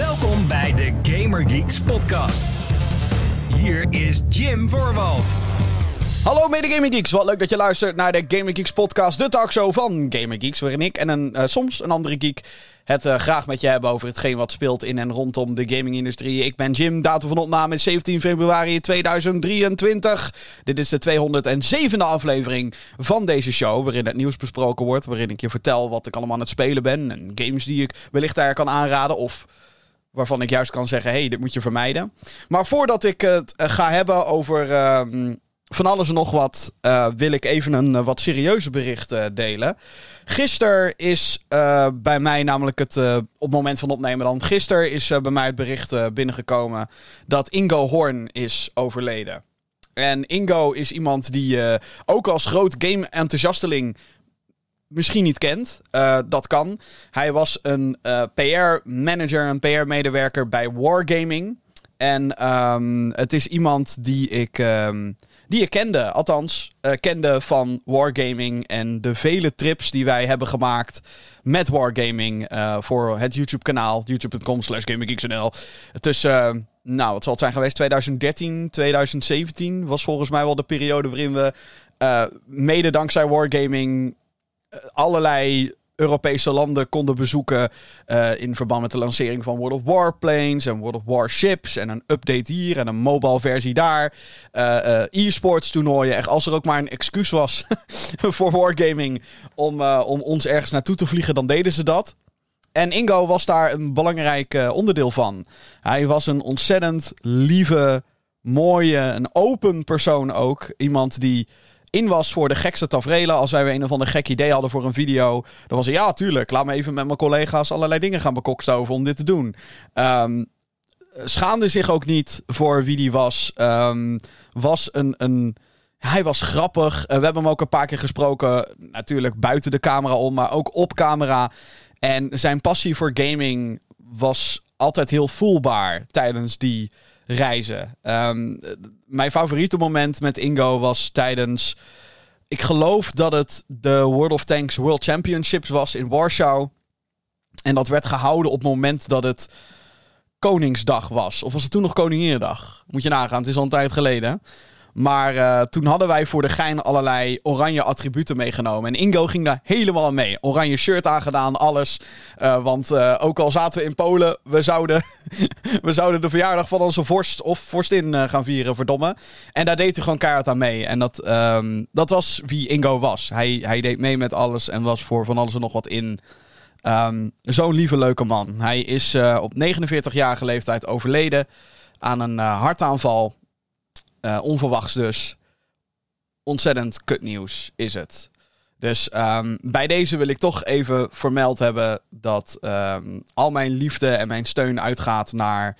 Welkom bij de Gamer Geeks podcast. Hier is Jim Voorwald. Hallo mede Gaming Geeks, wat leuk dat je luistert naar de Gaming Geeks podcast, de talkshow van Gamer Geeks, waarin ik en een, uh, soms een andere geek het uh, graag met je hebben over hetgeen wat speelt in en rondom de gaming-industrie. Ik ben Jim, datum van opname is 17 februari 2023. Dit is de 207e aflevering van deze show, waarin het nieuws besproken wordt, waarin ik je vertel wat ik allemaal aan het spelen ben en games die ik wellicht daar kan aanraden of waarvan ik juist kan zeggen, hey, dit moet je vermijden. Maar voordat ik het uh, ga hebben over... Uh, van alles en nog wat uh, wil ik even een uh, wat serieuze bericht delen. Gisteren is bij mij namelijk het, op het moment van opnemen dan, gisteren is bij mij het bericht binnengekomen dat Ingo Horn is overleden. En Ingo is iemand die ook als groot game-enthousiasteling misschien niet kent. dat kan. Hij was een PR-manager, een PR-medewerker bij Wargaming. En um, het is iemand die ik... Um, die ik kende. Althans, uh, kende van Wargaming en de vele trips die wij hebben gemaakt met Wargaming voor het YouTube-kanaal. YouTube.com slash GamingGeeksNL. Tussen, nou, wat zal het zijn geweest? 2013, 2017 was volgens mij wel de periode waarin we mede dankzij Wargaming allerlei Europese landen konden bezoeken. Uh, in verband met de lancering van World of Warplanes en World of Warships. En een update hier en een mobile versie daar. Uh, e-sports toernooien. Echt, als er ook maar een excuus was voor Wargaming om, om ons ergens naartoe te vliegen, dan deden ze dat. En Ingo was daar een belangrijk onderdeel van. Hij was een ontzettend lieve, mooie, een open persoon ook. Iemand die in was voor de gekste tafereelen. Als wij een of ander gek idee hadden voor een video. Dan was hij, ja, tuurlijk. Laat me even met mijn collega's allerlei dingen gaan bekokstoven om dit te doen. Um, schaamde zich ook niet voor wie die was. Um, was een... een hij was grappig. Uh, we hebben hem ook een paar keer gesproken. Natuurlijk buiten de camera om, maar ook op camera. En zijn passie voor gaming was altijd heel voelbaar tijdens die reizen. Um, mijn favoriete moment met Ingo was tijdens. Ik geloof dat het de World of Tanks World Championships was in Warschau. En dat werd gehouden op het moment dat het Koningsdag was. Of was het toen nog Koninginnedag? Moet je nagaan, het is al een tijd geleden. Maar uh, toen hadden wij voor de gein allerlei oranje attributen meegenomen. En Ingo ging daar helemaal mee. Oranje shirt aangedaan, alles. Uh, want uh, ook al zaten we in Polen, we zouden, we zouden de verjaardag van onze vorst of vorstin gaan vieren, verdomme. En daar deed hij gewoon kaart aan mee. En dat, um, dat was wie Ingo was. Hij, hij deed mee met alles en was voor van alles en nog wat in. Um, Zo'n lieve, leuke man. Hij is op 49-jarige leeftijd overleden aan een hartaanval. Uh, onverwachts dus. Ontzettend kutnieuws is het. Dus um, bij deze wil ik toch even vermeld hebben dat um, al mijn liefde en mijn steun uitgaat naar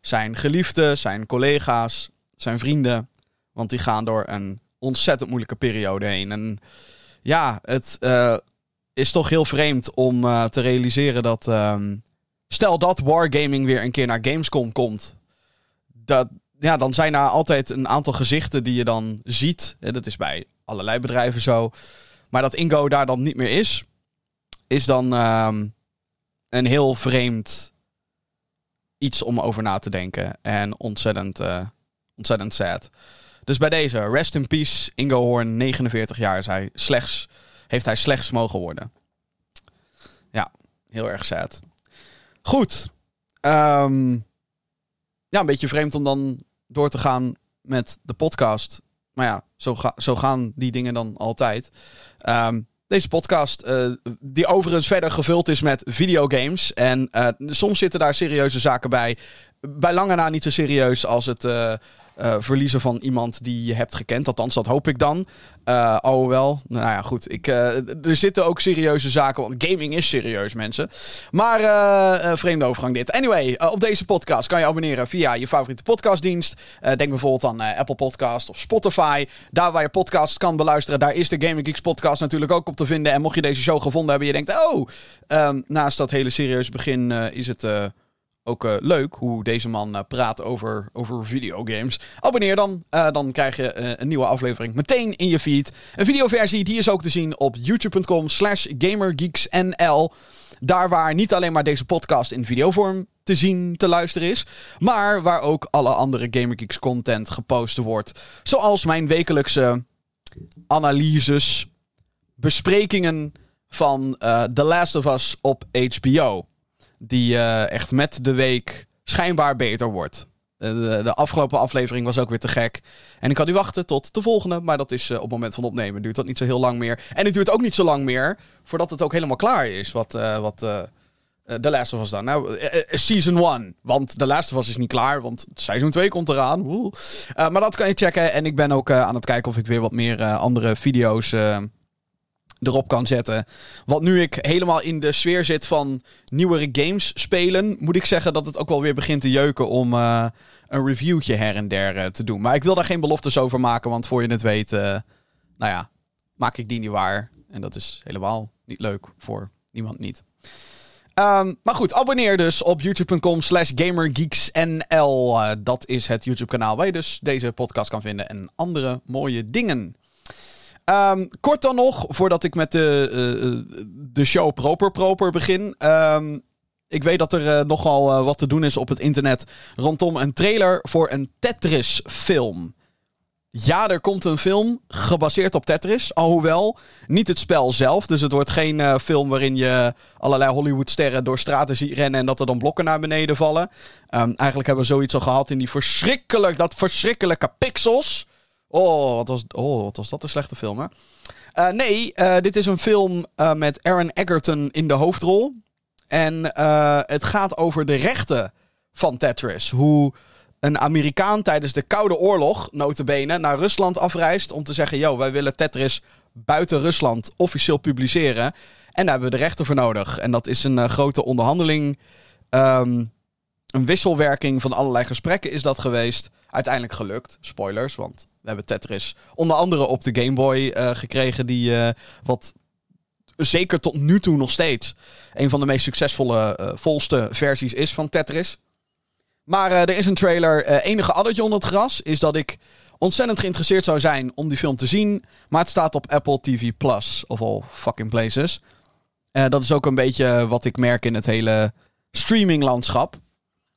zijn geliefden, zijn collega's, zijn vrienden. Want die gaan door een ontzettend moeilijke periode heen. En ja, het uh, is toch heel vreemd om uh, te realiseren dat. Um, stel dat Wargaming weer een keer naar Gamescom komt. Dat, ja, dan zijn er altijd een aantal gezichten die je dan ziet. Dat is bij allerlei bedrijven zo. Maar dat Ingo daar dan niet meer is, is dan um, een heel vreemd iets om over na te denken. En ontzettend, uh, ontzettend sad. Dus bij deze, rest in peace, Ingo Hoorn, 49 jaar hij. Slechts, heeft hij slechts mogen worden. Ja, heel erg sad. Goed. Um, ja, een beetje vreemd om dan door te gaan met de podcast. Maar ja, zo, ga, zo gaan die dingen dan altijd. Um, deze podcast, uh, die overigens verder gevuld is met videogames. En uh, soms zitten daar serieuze zaken bij. Bij lange na niet zo serieus als het uh, uh, verliezen van iemand die je hebt gekend. Althans, dat hoop ik dan. Uh, oh wel. Nou ja, goed. Ik, uh, er zitten ook serieuze zaken. Want gaming is serieus, mensen. Maar vreemde overgang dit. Anyway, op deze podcast kan je abonneren via je favoriete podcastdienst. denk bijvoorbeeld aan Apple Podcast of Spotify. Daar waar je podcast kan beluisteren, daar is de Gaming Geeks podcast natuurlijk ook op te vinden. En mocht je deze show gevonden hebben, je denkt, oh, um, naast dat hele serieuze begin is het ook uh, leuk hoe deze man uh, praat over, over videogames. Abonneer dan. Uh, dan krijg je een nieuwe aflevering meteen in je feed. Een videoversie die is ook te zien op youtube.com slash gamergeeksnl. Daar waar niet alleen maar deze podcast in videovorm te zien, te luisteren is. Maar waar ook alle andere GamerGeeks content gepost wordt. Zoals mijn wekelijkse analyses, besprekingen van The Last of Us op HBO. Die uh, echt met de week schijnbaar beter wordt. De, de, afgelopen aflevering was ook weer te gek. En ik kan nu wachten tot de volgende. Maar dat is uh, op het moment van opnemen. Duurt dat niet zo heel lang meer. En het duurt ook niet zo lang meer. Voordat het ook helemaal klaar is. Wat, uh, wat uh, The Last dan. Nou, season 1. Want Last of Us is niet klaar. Want seizoen 2 komt eraan. maar dat kan je checken. En ik ben ook aan het kijken of ik weer wat meer andere video's erop kan zetten. Want nu ik helemaal in de sfeer zit van nieuwere games spelen, moet ik zeggen dat het ook wel weer begint te jeuken om uh, een reviewtje her en der uh, te doen. Maar ik wil daar geen beloftes over maken, want voor je het weet, uh, nou ja, maak ik die niet waar. En dat is helemaal niet leuk voor niemand niet. Um, maar goed, abonneer dus op youtube.com slash gamergeeksnl. dat is het YouTube kanaal waar je dus deze podcast kan vinden en andere mooie dingen. Um, kort dan nog, voordat ik met de, uh, de show proper proper begin. Um, ik weet dat er uh, nogal uh, wat te doen is op het internet rondom een trailer voor een Tetris-film. Ja, er komt een film gebaseerd op Tetris. Alhoewel, niet het spel zelf. Dus het wordt geen film waarin je allerlei Hollywood-sterren door straten ziet rennen en dat er dan blokken naar beneden vallen. Um, eigenlijk hebben we zoiets al gehad in die verschrikkelijk, dat verschrikkelijke Pixels. Oh, wat was, oh, wat was dat een slechte film, hè? Uh, nee, uh, dit is een film uh, met Aaron Egerton in de hoofdrol. En het gaat over de rechten van Tetris. Hoe een Amerikaan tijdens de Koude Oorlog, notabene, naar Rusland afreist om te zeggen... ...yo, wij willen Tetris buiten Rusland officieel publiceren. En daar hebben we de rechten voor nodig. En dat is een grote onderhandeling... Um, een wisselwerking van allerlei gesprekken is dat geweest. Uiteindelijk gelukt. Spoilers, want we hebben Tetris onder andere op de Game Boy uh, gekregen. Die uh, wat zeker tot nu toe nog steeds een van de meest succesvolle, uh, volste versies is van Tetris. Maar er is een trailer. enige addertje onder het gras is dat ik ontzettend geïnteresseerd zou zijn om die film te zien. Maar het staat op Apple TV Plus, of all fucking places. dat is ook een beetje wat ik merk in het hele streaminglandschap.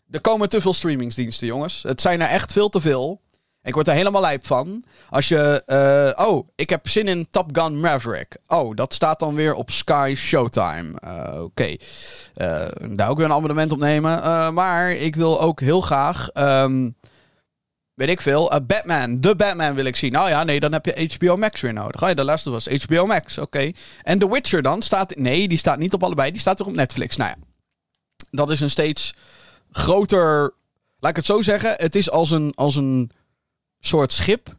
Er komen te veel streamingsdiensten, jongens. Het zijn er echt veel te veel. Ik word er helemaal lijp van. Als je. Uh, oh, ik heb zin in Top Gun Maverick. Oh, dat staat dan weer op Sky Showtime. Uh, Oké. Uh, daar ook weer een abonnement op nemen. maar ik wil ook heel graag. Um, weet ik veel. Batman. De Batman wil ik zien. Nou ja, nee, dan heb je HBO Max weer nodig. Oh ja, de laatste was HBO Max. Oké. En The Witcher dan? Staat, nee, die staat niet op allebei. Die staat er op Netflix. Nou ja. Dat is een steeds groter. Laat ik het zo zeggen. Het is als een. Als een soort schip.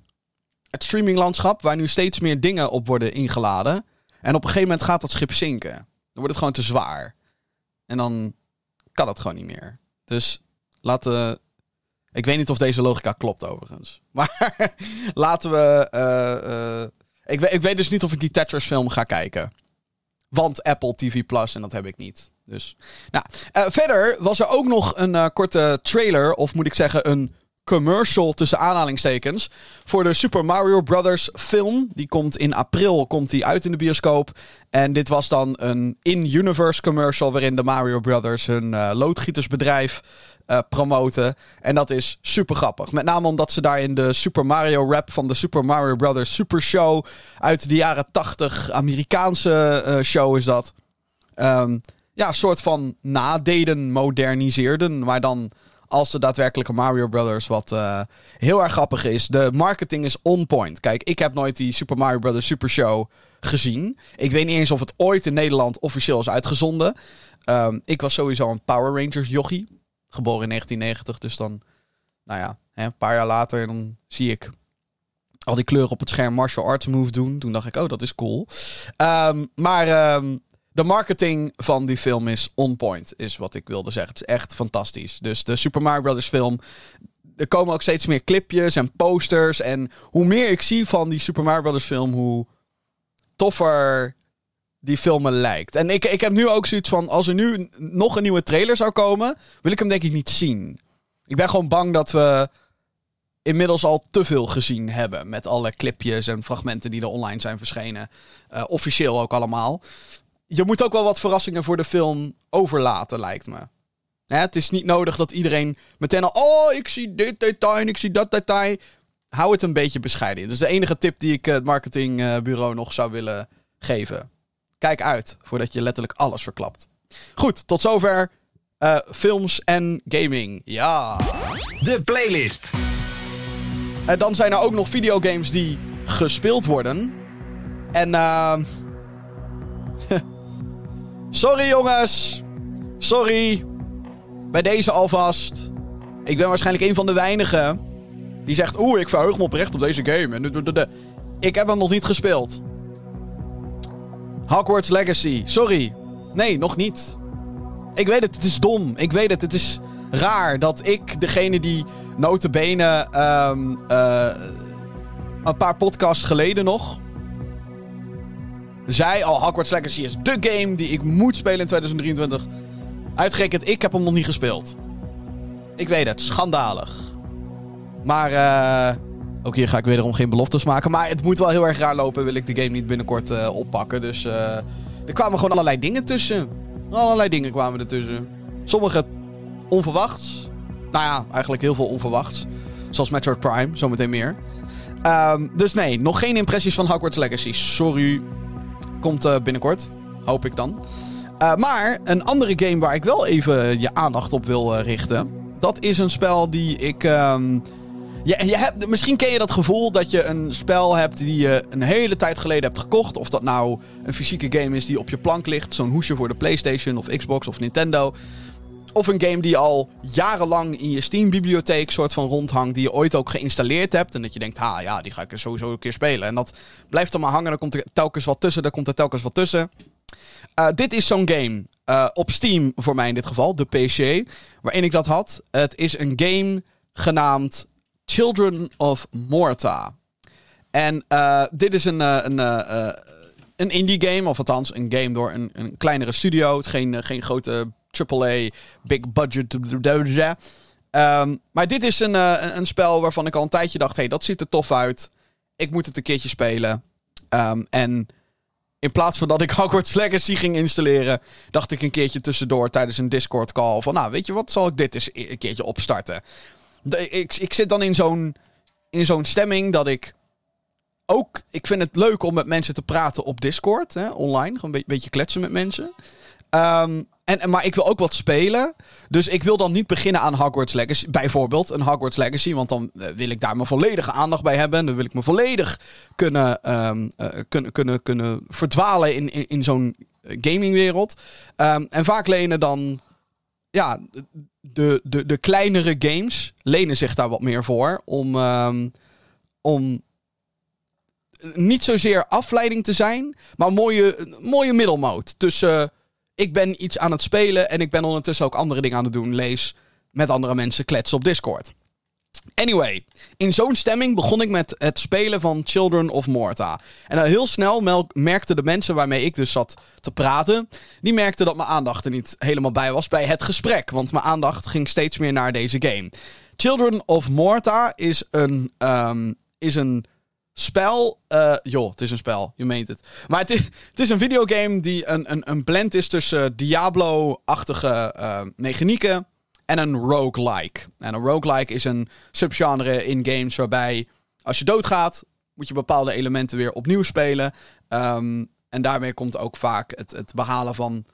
Het streaminglandschap, waar nu steeds meer dingen op worden ingeladen. En op een gegeven moment gaat dat schip zinken. Dan wordt het gewoon te zwaar. En dan kan het gewoon niet meer. Dus laten. Ik weet niet of deze logica klopt overigens. Maar laten we. Uh, uh, ik, ik, weet dus niet of ik die Tetris film ga kijken. Want Apple TV Plus en dat heb ik niet. Dus. Nou, uh, verder was er ook nog een korte trailer. Of moet ik zeggen, een commercial tussen aanhalingstekens voor de Super Mario Brothers film. Die komt in april komt die uit in de bioscoop. En dit was dan een in-universe commercial waarin de Mario Brothers hun uh, loodgietersbedrijf uh, promoten. En dat is super grappig. Met name omdat ze daar in de Super Mario rap van de Super Mario Brothers Super Show uit de jaren 80, Amerikaanse uh, show is dat. Um, ja, soort van nadeden, moderniseerden, maar dan als de daadwerkelijke Mario Brothers. Wat uh, heel erg grappig is. De marketing is on point. Kijk, ik heb nooit die Super Mario Brothers Super Show gezien. Ik weet niet eens of het ooit in Nederland officieel is uitgezonden. Um, ik was sowieso een Power Rangers jochie. Geboren in 1990. Dus dan, nou ja, hè, een paar jaar later dan zie ik al die kleuren op het scherm martial arts move doen. Toen dacht ik, oh, dat is cool. Um, maar um, de marketing van die film is on point, is wat ik wilde zeggen. Het is echt fantastisch. Dus de Super Mario Brothers film. Er komen ook steeds meer clipjes en posters. En hoe meer ik zie van die Super Mario Brothers film, hoe toffer die film me lijkt. En ik, ik heb nu ook zoiets van: als er nu nog een nieuwe trailer zou komen, wil ik hem denk ik niet zien. Ik ben gewoon bang dat we inmiddels al te veel gezien hebben. Met alle clipjes en fragmenten die er online zijn verschenen. Uh, officieel ook allemaal je moet ook wel wat verrassingen voor de film overlaten, lijkt me. Hè, het is niet nodig dat iedereen meteen al... Oh, ik zie dit detail en ik zie dat detail. Hou het een beetje bescheiden. Dus de enige tip die ik het marketingbureau nog zou willen geven. Kijk uit voordat je letterlijk alles verklapt. Goed, tot zover uh, films en gaming. Ja. De playlist. En dan zijn er ook nog videogames die gespeeld worden. En uh... Sorry jongens. Sorry. Bij deze alvast. Ik ben waarschijnlijk een van de weinigen die zegt: Oeh, ik verheug me oprecht op deze game. En ik heb hem nog niet gespeeld. Hogwarts Legacy. Sorry. Nee, nog niet. Ik weet het, het is dom. Ik weet het, het is raar dat ik, degene die notenbenen um, uh, een paar podcasts geleden nog zei: Oh, Hogwarts Legacy is de game die ik moet spelen in 2023. Uitgerekend, ik heb hem nog niet gespeeld. Ik weet het, schandalig. Maar uh, ook hier ga ik wederom geen beloftes maken. Maar het moet wel heel erg raar lopen. Wil ik de game niet binnenkort uh, oppakken. Dus uh, er kwamen gewoon allerlei dingen tussen. Allerlei dingen kwamen er tussen. Sommige onverwachts. Nou ja, eigenlijk heel veel onverwachts. Zoals Metroid Prime, zometeen meer. Um, dus nee, nog geen impressies van Hogwarts Legacy. Sorry. Komt uh, binnenkort. Hoop ik dan. Uh, maar een andere game waar ik wel even je aandacht op wil uh, richten. Dat is een spel die ik. Um, je, je hebt, misschien ken je dat gevoel dat je een spel hebt die je een hele tijd geleden hebt gekocht. Of dat nou een fysieke game is die op je plank ligt. Zo'n hoesje voor de PlayStation of Xbox of Nintendo. Of een game die al jarenlang in je Steam-bibliotheek soort van rondhangt. Die je ooit ook geïnstalleerd hebt. En dat je denkt, ha ja, die ga ik sowieso een keer spelen. En dat blijft er maar hangen. Dan komt er telkens wat tussen. Dan komt er telkens wat tussen. Uh, dit is zo'n game. Uh, op Steam voor mij in dit geval. De PC. Waarin ik dat had. Het is een game genaamd Children of Morta. En uh, dit is een, een, een indie game. Of althans een game door een, een kleinere studio. Het geen, geen grote AAA, big budget. Um, maar dit is een, uh, een spel waarvan ik al een tijdje dacht: hey, dat ziet er tof uit. Ik moet het een keertje spelen. Um, en in plaats van dat ik Hogwarts Legacy ging installeren, dacht ik een keertje tussendoor tijdens een Discord call: van nou, weet je wat, zal ik dit eens een keertje opstarten? Ik, ik zit dan in zo'n, in zo'n stemming dat ik ook, ik vind het leuk om met mensen te praten op Discord, hè, online. Gewoon een beetje, beetje kletsen met mensen. Um, en, maar ik wil ook wat spelen. Dus ik wil dan niet beginnen aan Hogwarts Legacy. Bijvoorbeeld een Hogwarts Legacy. Want dan uh, wil ik daar mijn volledige aandacht bij hebben. Dan wil ik me volledig kunnen, um, uh, kunnen, kunnen, kunnen verdwalen in, in, zo'n gamingwereld. Um, en vaak lenen dan. Ja, de, de, de kleinere games lenen zich daar wat meer voor. Om. Um, om niet zozeer afleiding te zijn. Maar mooie, mooie middelmoot tussen ik ben iets aan het spelen en ik ben ondertussen ook andere dingen aan het doen. Lees met andere mensen kletsen op Discord. Anyway, in zo'n stemming begon ik met het spelen van Children of Morta. En heel snel merkten de mensen waarmee ik dus zat te praten, die merkten dat mijn aandacht er niet helemaal bij was bij het gesprek. Want mijn aandacht ging steeds meer naar deze game. Children of Morta is een, um, is een spel. Uh, joh, het is een spel, je meent het. Maar het is, een videogame die een, een, een blend is tussen Diablo-achtige uh, mechanieken en een roguelike. En een roguelike is een subgenre in games waarbij als je doodgaat, moet je bepaalde elementen weer opnieuw spelen. Um, en daarmee komt ook vaak het, het behalen van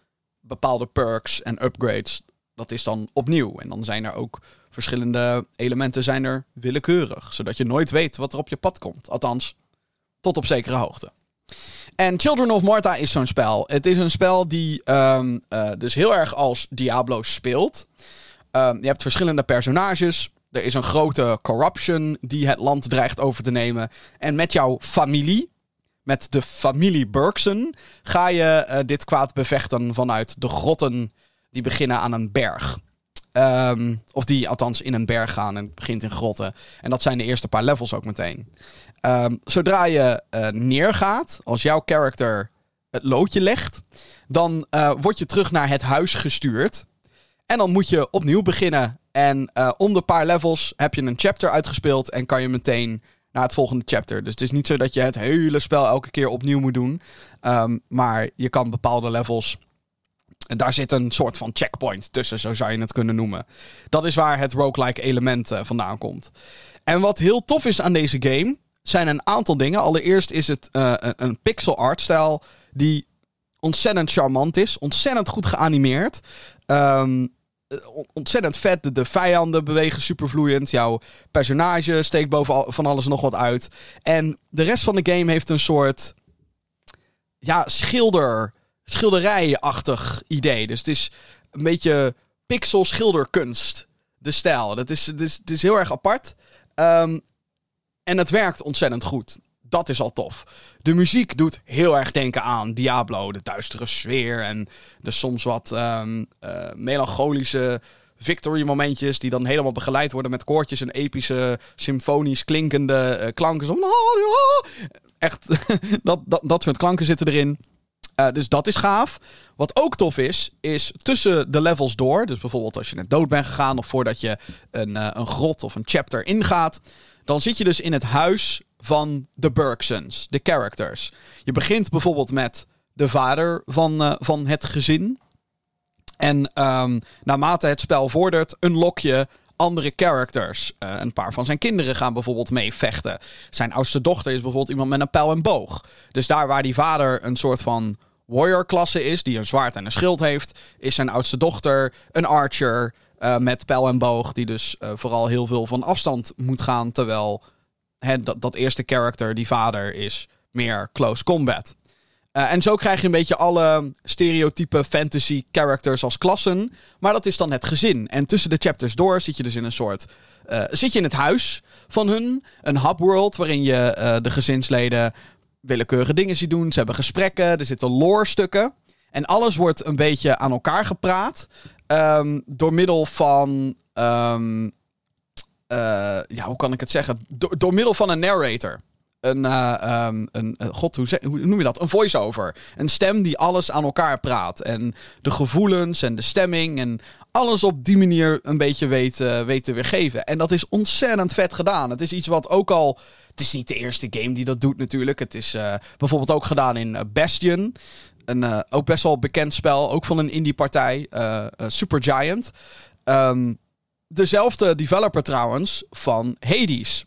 bepaalde perks en upgrades. Dat is dan opnieuw. En dan zijn er ook verschillende elementen zijn er willekeurig. Zodat je nooit weet wat er op je pad komt. Althans, tot op zekere hoogte. En Children of Morta is zo'n spel. Het is een spel die um, uh, dus heel erg als Diablo speelt. Um, je hebt verschillende personages. Er is een grote corruption die het land dreigt over te nemen. En met jouw familie, met de familie Burkson, ga je uh, dit kwaad bevechten vanuit de grotten die beginnen aan een berg. Um, of die althans in een berg gaan en begint in grotten. En dat zijn de eerste paar levels ook meteen. Um, zodra je uh, neergaat, als jouw character het loodje legt, dan uh, word je terug naar het huis gestuurd. En dan moet je opnieuw beginnen. En uh, om de paar levels heb je een chapter uitgespeeld en kan je meteen naar het volgende chapter. Dus het is niet zo dat je het hele spel elke keer opnieuw moet doen. Um, maar je kan bepaalde levels En daar zit een soort van checkpoint tussen, zo zou je het kunnen noemen. Dat is waar het roguelike element uh, vandaan komt. En wat heel tof is aan deze game, zijn een aantal dingen. Allereerst is het uh, een pixel art stijl die ontzettend charmant is. Ontzettend goed geanimeerd. Um, ontzettend vet. De, vijanden bewegen supervloeiend. Jouw personage steekt boven van alles nog wat uit. En de rest van de game heeft een soort... Ja, schilder... Schilderijachtig idee. Dus het is een beetje pixel schilderkunst. De stijl. Dat is, het is, het is heel erg apart. Um, en het werkt ontzettend goed. Dat is al tof. De muziek doet heel erg denken aan Diablo. De duistere sfeer en de soms wat um, uh, melancholische victory momentjes die dan helemaal begeleid worden met koortjes en epische symfonisch klinkende uh, klanken. Zo, echt, dat, dat, dat soort klanken zitten erin. Uh, dus dat is gaaf. Wat ook tof is, is tussen de levels door. Dus bijvoorbeeld als je net dood bent gegaan of voordat je een, uh, een grot of een chapter ingaat. Dan zit je dus in het huis van de Bergsons, de characters. Je begint bijvoorbeeld met de vader van, uh, van het gezin. En um, naarmate het spel vordert, unlock je andere characters. Een paar van zijn kinderen gaan bijvoorbeeld mee vechten. Zijn oudste dochter is bijvoorbeeld iemand met een pijl en boog. Dus daar waar die vader een soort van warrior-klasse is, die een zwaard en een schild heeft, is zijn oudste dochter een archer uh, met pijl en boog, die dus uh, vooral heel veel van afstand moet gaan, terwijl dat, dat eerste character, die vader, is meer close combat. Uh, en zo krijg je een beetje alle stereotype fantasy characters als klassen. Maar dat is dan het gezin. En tussen de chapters door zit je dus in een soort. Zit je in het huis van hun. Een hubworld waarin je de gezinsleden willekeurige dingen ziet doen. Ze hebben gesprekken. Er zitten lore stukken. En alles wordt een beetje aan elkaar gepraat. Um, door middel van. Um, ja, hoe kan ik het zeggen? Do door middel van een narrator een, uh, een god, hoe, hoe, noem je dat? Een voice-over. Een stem die alles aan elkaar praat. En de gevoelens en de stemming en alles op die manier een beetje weet, uh, weet te weergeven. En dat is ontzettend vet gedaan. Het is iets wat ook al... Het is niet de eerste game die dat doet natuurlijk. Het is uh, bijvoorbeeld ook gedaan in Bastion. Een ook best wel bekend spel. Ook van een indie partij. Supergiant. Um, dezelfde developer trouwens van Hades.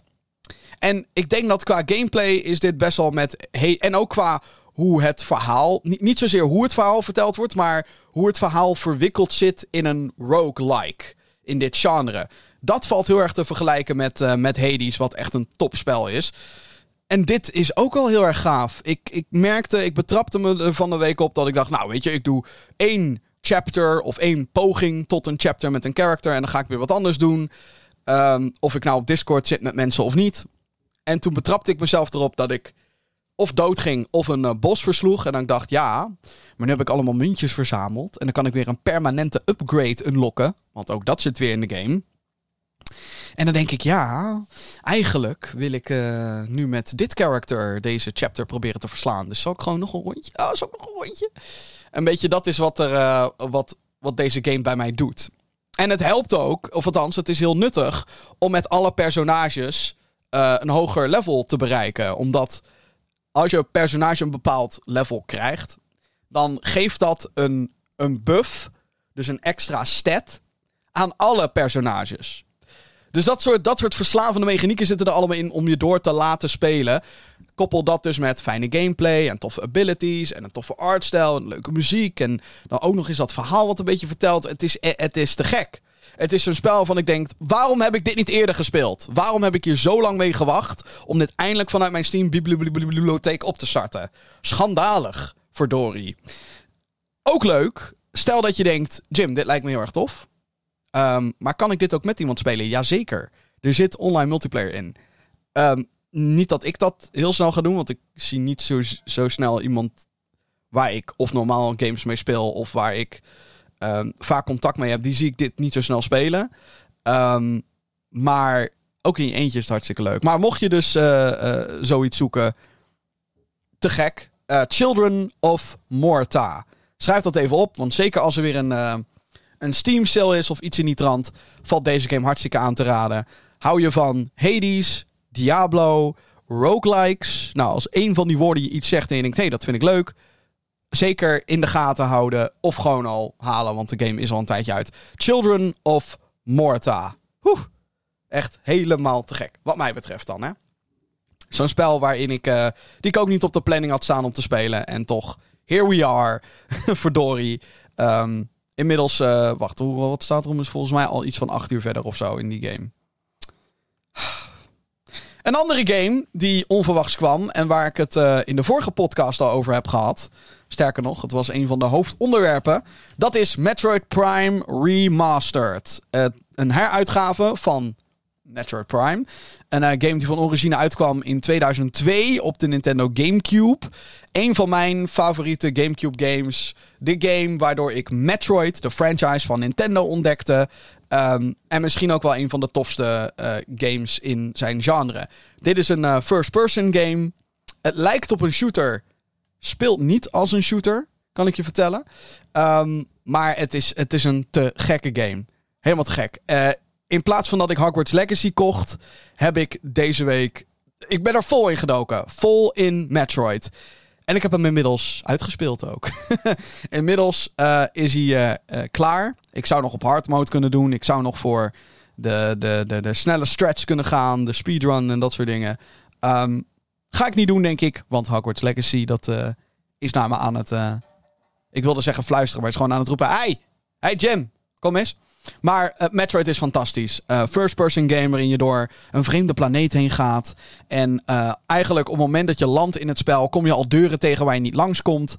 En ik denk dat qua gameplay is dit best wel met. En ook qua hoe het verhaal. Niet, niet zozeer hoe het verhaal verteld wordt, maar hoe het verhaal verwikkeld zit in een roguelike. In dit genre. Dat valt heel erg te vergelijken met, uh, met Hades, wat echt een topspel is. En dit is ook wel heel erg gaaf. Ik, ik merkte, ik betrapte me er van de week op dat ik dacht, nou weet je, ik doe één chapter of één poging tot een chapter met een character en dan ga ik weer wat anders doen. Um, of ik nou op Discord zit met mensen of niet. En toen betrapte ik mezelf erop dat ik of dood ging of een uh, bos versloeg. En dan dacht ja, maar nu heb ik allemaal muntjes verzameld. En dan kan ik weer een permanente upgrade unlocken. Want ook dat zit weer in de game. En dan denk ik, ja, eigenlijk wil ik uh, nu met dit character deze chapter proberen te verslaan. Dus zal ik gewoon nog een rondje? Oh, zal ik nog een rondje? Een beetje dat is wat, er, uh, wat, wat deze game bij mij doet. En het helpt ook, of althans, het is heel nuttig om met alle personages een hoger level te bereiken. Omdat als je personage een bepaald level krijgt, dan geeft dat een, een buff, dus een extra stat, aan alle personages. Dus dat soort, dat soort verslavende mechanieken zitten er allemaal in om je door te laten spelen. Koppel dat dus met fijne gameplay en toffe abilities en een toffe artstijl en leuke muziek. En dan ook nog eens dat verhaal wat een beetje vertelt. Het is, het is te gek. Het is zo'n spel van ik denk, waarom heb ik dit niet eerder gespeeld? Waarom heb ik hier zo lang mee gewacht om dit eindelijk vanuit mijn Steam bibliotheek op te starten? Schandalig, verdorie. Ook leuk, stel dat je denkt, Jim, dit lijkt me heel erg tof. Um, maar kan ik dit ook met iemand spelen? Jazeker. Er zit online multiplayer in. Um, niet dat ik dat heel snel ga doen, want ik zie niet zo, zo snel iemand waar ik of normaal games mee speel of waar ik um, vaak contact mee heb, die zie ik dit niet zo snel spelen. Um, maar ook in je eentje is het hartstikke leuk. Maar mocht je dus uh, uh, zoiets zoeken, te gek. Uh, Children of Morta. Schrijf dat even op, want zeker als er weer een, een Steam sale is of iets in die trant, valt deze game hartstikke aan te raden. Hou je van Hades, Diablo, roguelikes. Nou, als één van die woorden je iets zegt en je denkt, hé, hey, dat vind ik leuk. Zeker in de gaten houden of gewoon al halen, want de game is al een tijdje uit. Children of Morta. Oeh, echt helemaal te gek, wat mij betreft dan, hè. Zo'n spel waarin ik, uh, die ik ook niet op de planning had staan om te spelen. En toch, here we are, verdorie. Um, inmiddels, uh, wacht, hoe, wat staat er om? Is volgens mij al iets van acht uur verder of zo in die game. Een andere game die onverwachts kwam en waar ik het uh, in de vorige podcast al over heb gehad. Sterker nog, het was een van de hoofdonderwerpen. Dat is Metroid Prime Remastered. Uh, een heruitgave van Metroid Prime. Een uh, game die van origine uitkwam in 2002 op de Nintendo GameCube. Een van mijn favoriete GameCube games. De game waardoor ik Metroid, de franchise van Nintendo, ontdekte. Um, en misschien ook wel een van de tofste uh, games in zijn genre. Dit is een first-person game. Het lijkt op een shooter. Speelt niet als een shooter, kan ik je vertellen. Um, maar het is, het is een te gekke game. Helemaal te gek. Uh, in plaats van dat ik Hogwarts Legacy kocht, heb ik deze week. Ik ben er vol in gedoken. Vol in Metroid. En ik heb hem inmiddels uitgespeeld ook. inmiddels uh, is hij uh, klaar. Ik zou nog op hard mode kunnen doen. Ik zou nog voor de, de, de, de snelle stretch kunnen gaan. De speedrun en dat soort dingen. Um, ga ik niet doen, denk ik. Want Hogwarts Legacy, dat is naar me aan het... ik wilde zeggen fluisteren, maar het is gewoon aan het roepen. Hey, hey Jim, kom eens. Maar uh, Metroid is fantastisch. First-person game waarin je door een vreemde planeet heen gaat. En eigenlijk op het moment dat je landt in het spel, kom je al deuren tegen waar je niet langskomt.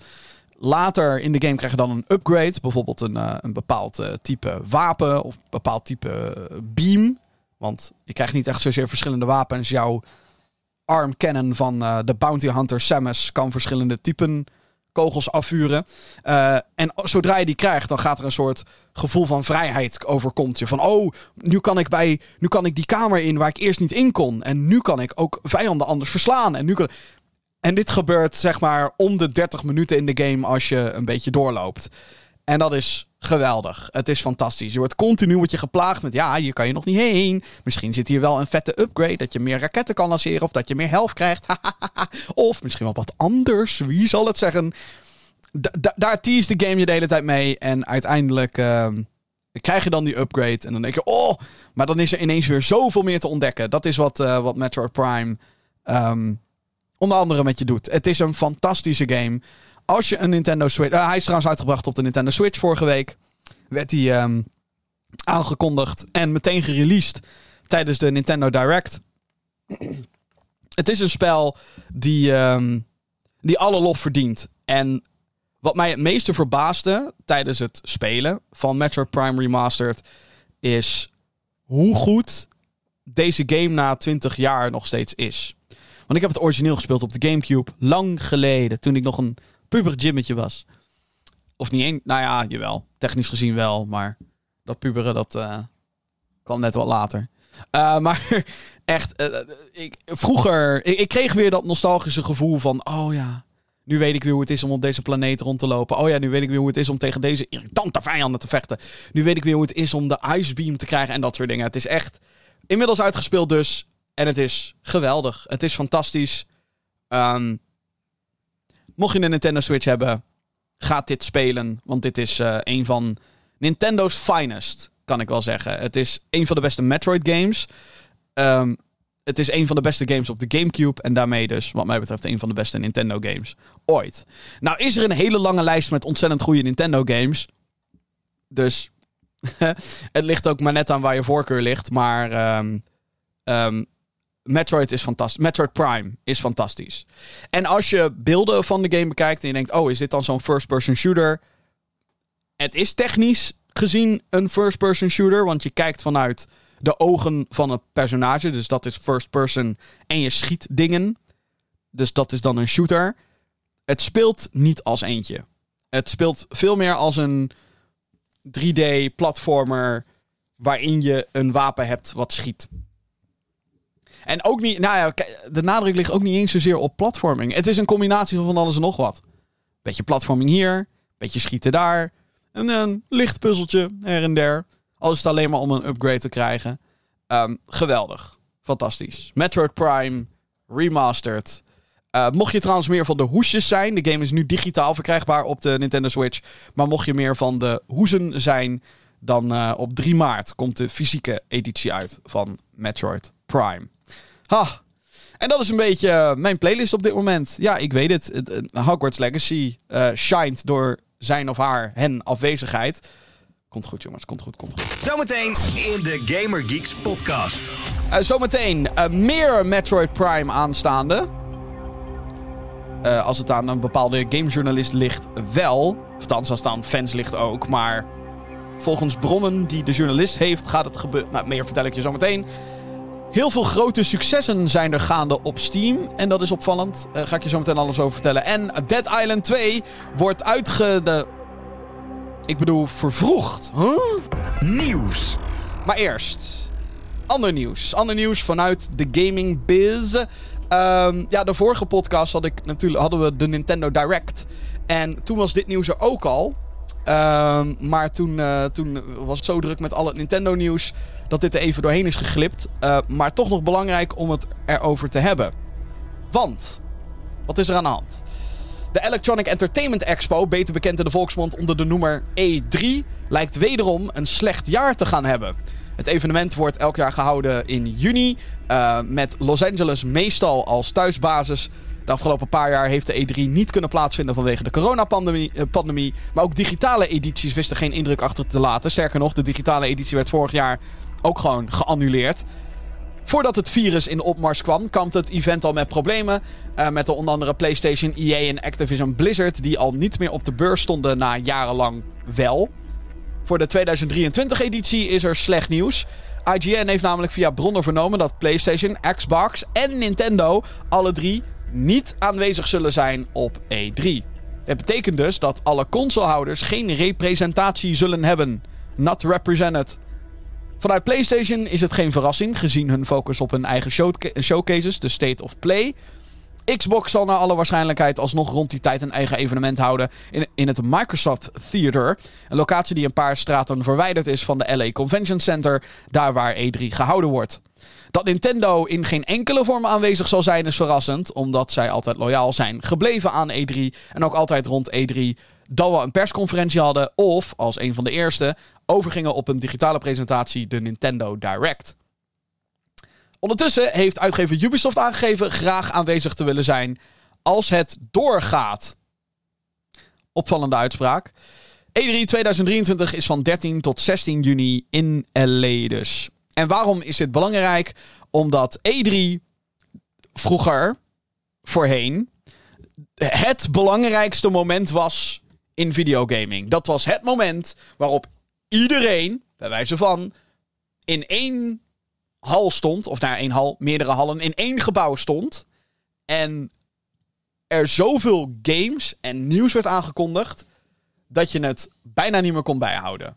Later in de game krijg je dan een upgrade. Bijvoorbeeld een, een bepaald type wapen of een bepaald type beam. Want je krijgt niet echt zozeer verschillende wapens. Jouw arm cannon van de bounty hunter Samus kan verschillende typen kogels afvuren. Uh, en zodra je die krijgt, dan gaat er een soort gevoel van vrijheid overkomt je. Van, oh, nu kan ik bij, nu kan ik die kamer in waar ik eerst niet in kon. En nu kan ik ook vijanden anders verslaan. En nu. En dit gebeurt, zeg maar, om de 30 minuten in de game als je een beetje doorloopt. En dat is geweldig. Het is fantastisch. Je wordt continu wordt je geplaagd met ja, hier kan je nog niet heen. Misschien zit hier wel een vette upgrade dat je meer raketten kan lanceren of dat je meer helft krijgt. of misschien wel wat anders. Wie zal het zeggen? Daar tease de game je de hele tijd mee en uiteindelijk uh, krijg je dan die upgrade en dan denk je oh, maar dan is er ineens weer zoveel meer te ontdekken. Dat is wat uh, wat Metroid Prime um, onder andere met je doet. Het is een fantastische game. Als je een Nintendo Switch. Uh, hij is trouwens uitgebracht op de Nintendo Switch vorige week. Werd hij um, aangekondigd en meteen gereleased tijdens de Nintendo Direct. het is een spel die, um, die alle lof verdient. En wat mij het meeste verbaasde tijdens het spelen van Metroid Prime Remastered is hoe goed deze game na 20 jaar nog steeds is. Want ik heb het origineel gespeeld op de GameCube lang geleden, toen ik nog een puber Jimmetje was. Of niet één, nou ja, jawel. Technisch gezien wel, maar dat puberen, dat uh, kwam net wat later. Uh, maar echt, uh, ik, vroeger, ik, ik, kreeg weer dat nostalgische gevoel van, oh ja, nu weet ik weer hoe het is om op deze planeet rond te lopen. Oh ja, nu weet ik weer hoe het is om tegen deze irritante vijanden te vechten. Nu weet ik weer hoe het is om de Ice Beam te krijgen en dat soort dingen. Het is echt inmiddels uitgespeeld dus. En het is geweldig. Het is fantastisch. Um, mocht je een Nintendo Switch hebben, ga dit spelen. Want dit is uh, een van Nintendo's finest, kan ik wel zeggen. Het is een van de beste Metroid games. Um, het is een van de beste games op de GameCube. En daarmee dus, wat mij betreft, een van de beste Nintendo games ooit. Nou is er een hele lange lijst met ontzettend goede Nintendo games. Dus het ligt ook maar net aan waar je voorkeur ligt. Maar um, um, Metroid is fantastisch. Metroid Prime is fantastisch. En als je beelden van de game bekijkt en je denkt: oh, is dit dan zo'n first-person shooter? Het is technisch gezien een first-person shooter, want je kijkt vanuit de ogen van het personage. Dus dat is first-person en je schiet dingen. Dus dat is dan een shooter. Het speelt niet als eentje. Het speelt veel meer als een 3D-platformer waarin je een wapen hebt wat schiet. En ook niet, nou ja, de nadruk ligt ook niet eens zozeer op platforming. Het is een combinatie van alles en nog wat. Beetje platforming hier, beetje schieten daar. En een licht puzzeltje her en der. Al is het alleen maar om een upgrade te krijgen. Um, geweldig. Fantastisch. Metroid Prime Remastered. Uh, mocht je trouwens meer van de hoesjes zijn, de game is nu digitaal verkrijgbaar op de Nintendo Switch. Maar mocht je meer van de hoezen zijn, dan uh, op 3 maart komt de fysieke editie uit van Metroid Prime. Ha, en dat is een beetje uh, mijn playlist op dit moment. Ja, ik weet het. het, het Hogwarts Legacy shined door zijn of haar hen afwezigheid. Komt goed, jongens. Komt goed, komt goed. Zometeen in de Gamer Geeks podcast. Uh, zometeen uh, meer Metroid Prime aanstaande. Uh, als het aan een bepaalde gamejournalist ligt, wel. Althans, als het aan fans ligt ook. Maar volgens bronnen die de journalist heeft, gaat het gebeuren. Nou, meer vertel ik je zometeen. Heel veel grote successen zijn er gaande op Steam. En dat is opvallend. Uh, ga ik je zo meteen alles over vertellen. En Dead Island 2 wordt uitge... De... Ik bedoel, vervroegd. Huh? Nieuws. Maar eerst... Ander nieuws. Ander nieuws vanuit de gaming biz. Um, ja, de vorige podcast had ik natuurlijk, hadden we de Nintendo Direct. En toen was dit nieuws er ook al. Um, maar toen, uh, toen was het zo druk met al het Nintendo nieuws dat dit er even doorheen is geglipt. Uh, maar toch nog belangrijk om het erover te hebben. Want, wat is er aan de hand? De Electronic Entertainment Expo, beter bekend in de volksmond onder de noemer E3, lijkt wederom een slecht jaar te gaan hebben. Het evenement wordt elk jaar gehouden in juni, uh, met Los Angeles meestal als thuisbasis. De afgelopen paar jaar heeft de E3 niet kunnen plaatsvinden vanwege de coronapandemie. Pandemie, maar ook digitale edities wisten geen indruk achter te laten. Sterker nog, de digitale editie werd vorig jaar ook gewoon geannuleerd. Voordat het virus in opmars kwam, kwam het event al met problemen. Uh, met de onder andere PlayStation, EA en Activision Blizzard, die al niet meer op de beurs stonden na jarenlang wel. Voor de 2023-editie is er slecht nieuws. IGN heeft namelijk via bronnen vernomen dat PlayStation, Xbox en Nintendo alle drie niet aanwezig zullen zijn op E3. Het betekent dus dat alle consolehouders geen representatie zullen hebben. Not represented. Vanuit PlayStation is het geen verrassing, gezien hun focus op hun eigen showcases, de State of Play. Xbox zal naar alle waarschijnlijkheid alsnog rond die tijd een eigen evenement houden in, in het Microsoft Theater. Een locatie die een paar straten verwijderd is van de LA Convention Center, daar waar E3 gehouden wordt. Dat Nintendo in geen enkele vorm aanwezig zal zijn is verrassend, omdat zij altijd loyaal zijn gebleven aan E3 en ook altijd rond E3 dan we een persconferentie hadden of, als een van de eerste, overgingen op een digitale presentatie, de Nintendo Direct. Ondertussen heeft uitgever Ubisoft aangegeven graag aanwezig te willen zijn als het doorgaat. Opvallende uitspraak. E3 2023 is van 13 tot 16 juni in LA dus. En waarom is dit belangrijk? Omdat E3 vroeger, voorheen, het belangrijkste moment was in videogaming. Dat was het moment waarop iedereen, bij wijze van, in één hal stond. Of naar één hal, meerdere hallen in één gebouw stond. En er zoveel games en nieuws werd aangekondigd. dat je het bijna niet meer kon bijhouden.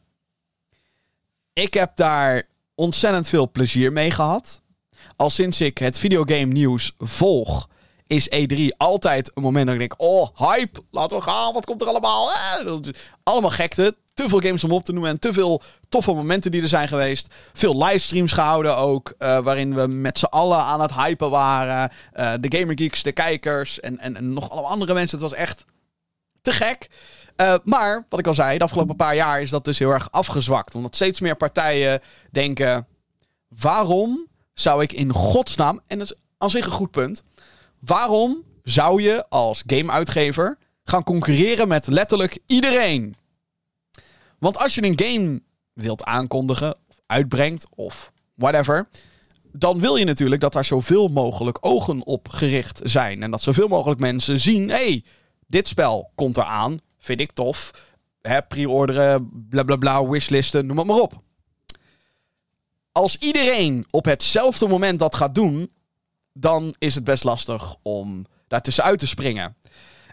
Ik heb daar ontzettend veel plezier mee gehad. Al sinds ik het videogame nieuws volg, is E3 altijd een moment dat ik denk: oh, hype, laten we gaan, wat komt er allemaal? Eh, allemaal gekte te veel games om op te noemen en te veel toffe momenten die er zijn geweest. Veel livestreams gehouden ook, uh, waarin we met z'n allen aan het hypen waren. Uh, de gamergeeks, de kijkers en, en, en, nog allemaal andere mensen. Het was echt te gek. Uh, maar, wat ik al zei, de afgelopen paar jaar is dat dus heel erg afgezwakt. Omdat steeds meer partijen denken, waarom zou ik in godsnaam, en dat is aan zich een goed punt, waarom zou je als gameuitgever gaan concurreren met letterlijk iedereen? Want als je een game wilt aankondigen, of uitbrengt, of whatever. Dan wil je natuurlijk dat daar zoveel mogelijk ogen op gericht zijn. En dat zoveel mogelijk mensen zien: hé, hey, dit spel komt eraan. Vind ik tof. Pre-orderen, bla bla bla, wishlisten, noem het maar op. Als iedereen op hetzelfde moment dat gaat doen, dan is het best lastig om daartussenuit te springen.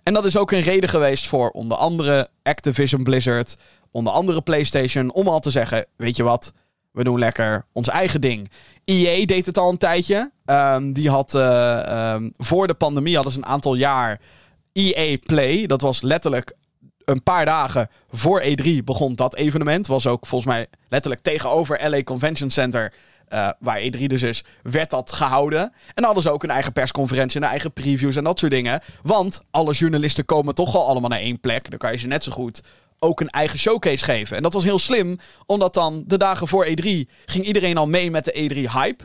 En dat is ook een reden geweest voor onder andere Activision Blizzard, onder andere PlayStation, om al te zeggen: Weet je wat, we doen lekker ons eigen ding. EA deed het al een tijdje. Um, die had uh, um, voor de pandemie hadden ze een aantal jaar EA Play. Dat was letterlijk een paar dagen voor E3 begon dat evenement. Was ook volgens mij letterlijk tegenover LA Convention Center. eh, waar E3 dus is, werd dat gehouden. En hadden ze ook een eigen persconferentie, een eigen previews en dat soort dingen. Want alle journalisten komen toch al allemaal naar één plek. Dan kan je ze net zo goed ook een eigen showcase geven. En dat was heel slim, omdat dan de dagen voor E3 ging iedereen al mee met de E3-hype.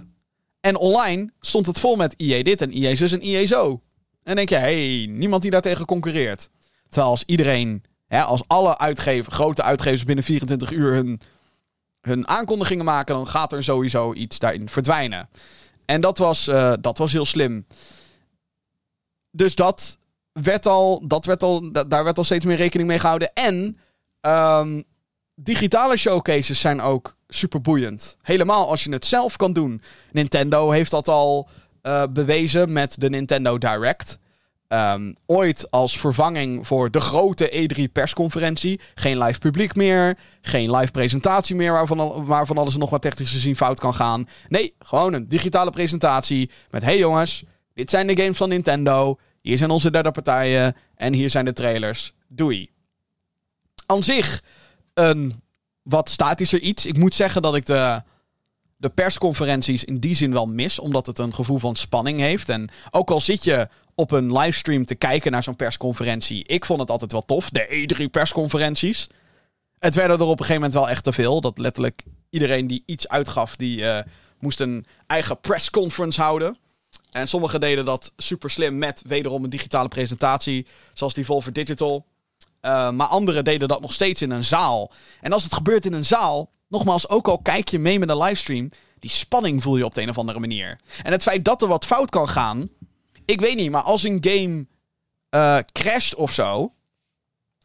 En online stond het vol met EA dit en EA zus en EA zo. En denk je, hey, niemand die daartegen concurreert. Terwijl als iedereen, als alle uitgevers, grote uitgevers binnen 24 uur hun, hun aankondigingen maken, dan gaat er sowieso iets daarin verdwijnen. En dat was, uh, dat was heel slim. Dus dat werd al, dat werd al, daar werd al steeds meer rekening mee gehouden. En um, digitale showcases zijn ook super boeiend. Helemaal als je het zelf kan doen. Nintendo heeft dat al uh, bewezen met de Nintendo Direct. Um, ooit als vervanging voor de grote E3 persconferentie. Geen live publiek meer. Geen live presentatie meer waarvan, waarvan alles nog wat technisch gezien fout kan gaan. Nee, gewoon een digitale presentatie. Met hey jongens, dit zijn de games van Nintendo. Hier zijn onze derde partijen. En hier zijn de trailers. Doei. Aan zich een wat statischer iets. Ik moet zeggen dat ik de, de persconferenties in die zin wel mis. Omdat het een gevoel van spanning heeft. En ook al zit je op een livestream te kijken naar zo'n persconferentie. Ik vond het altijd wel tof. De E3 persconferenties. Het werden er op een gegeven moment wel echt te veel. Dat letterlijk iedereen die iets uitgaf, die uh, moest een eigen pressconference houden. En sommigen deden dat super slim met wederom een digitale presentatie. Zoals die Volver Digital. Uh, maar anderen deden dat nog steeds in een zaal. En als het gebeurt in een zaal, nogmaals, ook al kijk je mee met een livestream, die spanning voel je op de een of andere manier. En het feit dat er wat fout kan gaan, ik weet niet, maar als een game uh, crasht of zo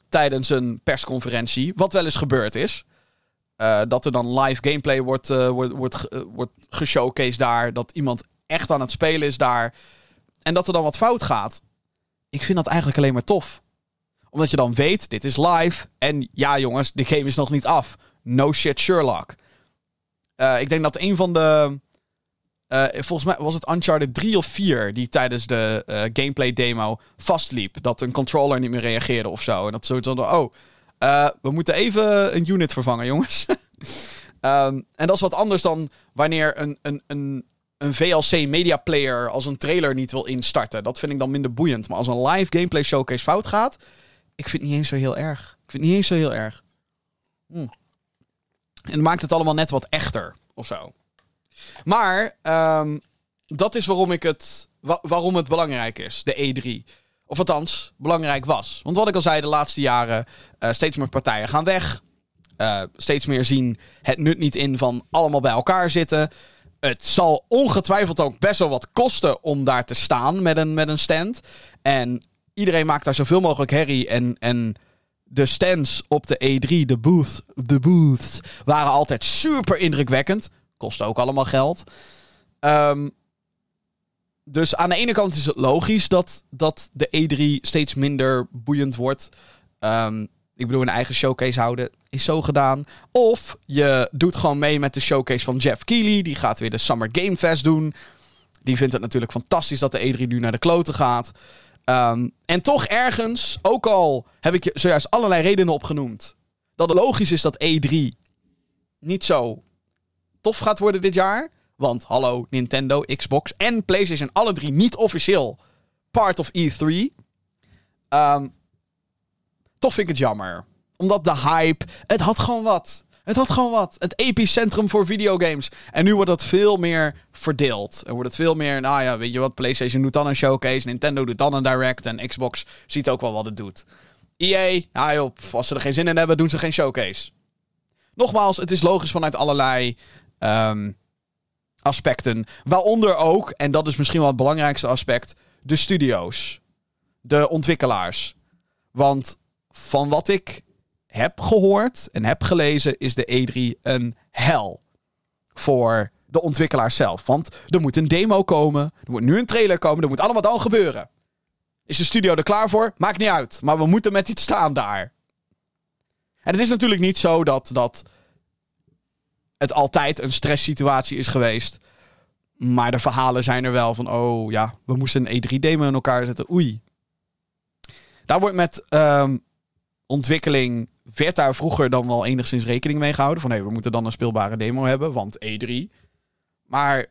tijdens een persconferentie, wat wel eens gebeurd is, uh, dat er dan live gameplay wordt, wordt, wordt, wordt geshowcased daar, dat iemand echt aan het spelen is daar, en dat er dan wat fout gaat. Ik vind dat eigenlijk alleen maar tof omdat je dan weet, dit is live. En ja, jongens, de game is nog niet af. No shit, Sherlock. Ik denk dat een van de. Uh, volgens mij was het Uncharted 3 of 4 die tijdens de uh, gameplay demo vastliep. Dat een controller niet meer reageerde of zo. En dat zoiets van, oh, we moeten even een unit vervangen, jongens. um, en dat is wat anders dan wanneer een, een, een, een VLC media player als een trailer niet wil instarten. Dat vind ik dan minder boeiend. Maar als een live gameplay showcase fout gaat, ik vind het niet eens zo heel erg. Ik vind het niet eens zo heel erg. Hm. En maakt het allemaal net wat echter of zo. Maar um, dat is waarom ik het, wa waarom het belangrijk is, de E3. Of althans, belangrijk was. Want wat ik al zei, de laatste jaren, uh, steeds meer partijen gaan weg. Uh, steeds meer zien het nut niet in van allemaal bij elkaar zitten. Het zal ongetwijfeld ook best wel wat kosten om daar te staan met een, met een stand. En iedereen maakt daar zoveel mogelijk herrie. En, en de stands op de E3, de, booth, de booths, waren altijd super indrukwekkend. Kostte ook allemaal geld. Um, dus aan de ene kant is het logisch dat, dat de E3 steeds minder boeiend wordt. Um, ik bedoel, een eigen showcase houden is zo gedaan. Of je doet gewoon mee met de showcase van Jeff Keighley. Die gaat weer de Summer Game Fest doen. Die vindt het natuurlijk fantastisch dat de E3 nu naar de kloten gaat. Um, en toch ergens, ook al heb ik zojuist allerlei redenen opgenoemd, dat het logisch is dat E3 niet zo tof gaat worden dit jaar. Want hallo, Nintendo, Xbox en PlayStation, alle drie niet officieel part of E3. Um, toch vind ik het jammer. Omdat de hype, het had gewoon wat. Het had gewoon wat. Het epicentrum voor videogames. En nu wordt dat veel meer verdeeld. Er wordt het veel meer, nou ja, weet je wat, PlayStation doet dan een showcase, Nintendo doet dan een direct en Xbox ziet ook wel wat het doet. EA, ja joh, als ze er geen zin in hebben, doen ze geen showcase. Nogmaals, het is logisch vanuit allerlei um, aspecten. Waaronder ook, en dat is misschien wel het belangrijkste aspect, de studio's. De ontwikkelaars. Want van wat ik heb gehoord en heb gelezen, is de E3 een hel voor de ontwikkelaars zelf. Want er moet een demo komen, er moet nu een trailer komen, er moet allemaal dan gebeuren. Is de studio er klaar voor? Maakt niet uit. Maar we moeten met iets staan daar. En het is natuurlijk niet zo dat, dat het altijd een stresssituatie is geweest. Maar de verhalen zijn er wel van, oh ja, we moesten een E3-demo in elkaar zetten. Oei. Daar wordt met um, ontwikkeling werd daar vroeger dan wel enigszins rekening mee gehouden. Van hey, we moeten dan een speelbare demo hebben, want E3. Maar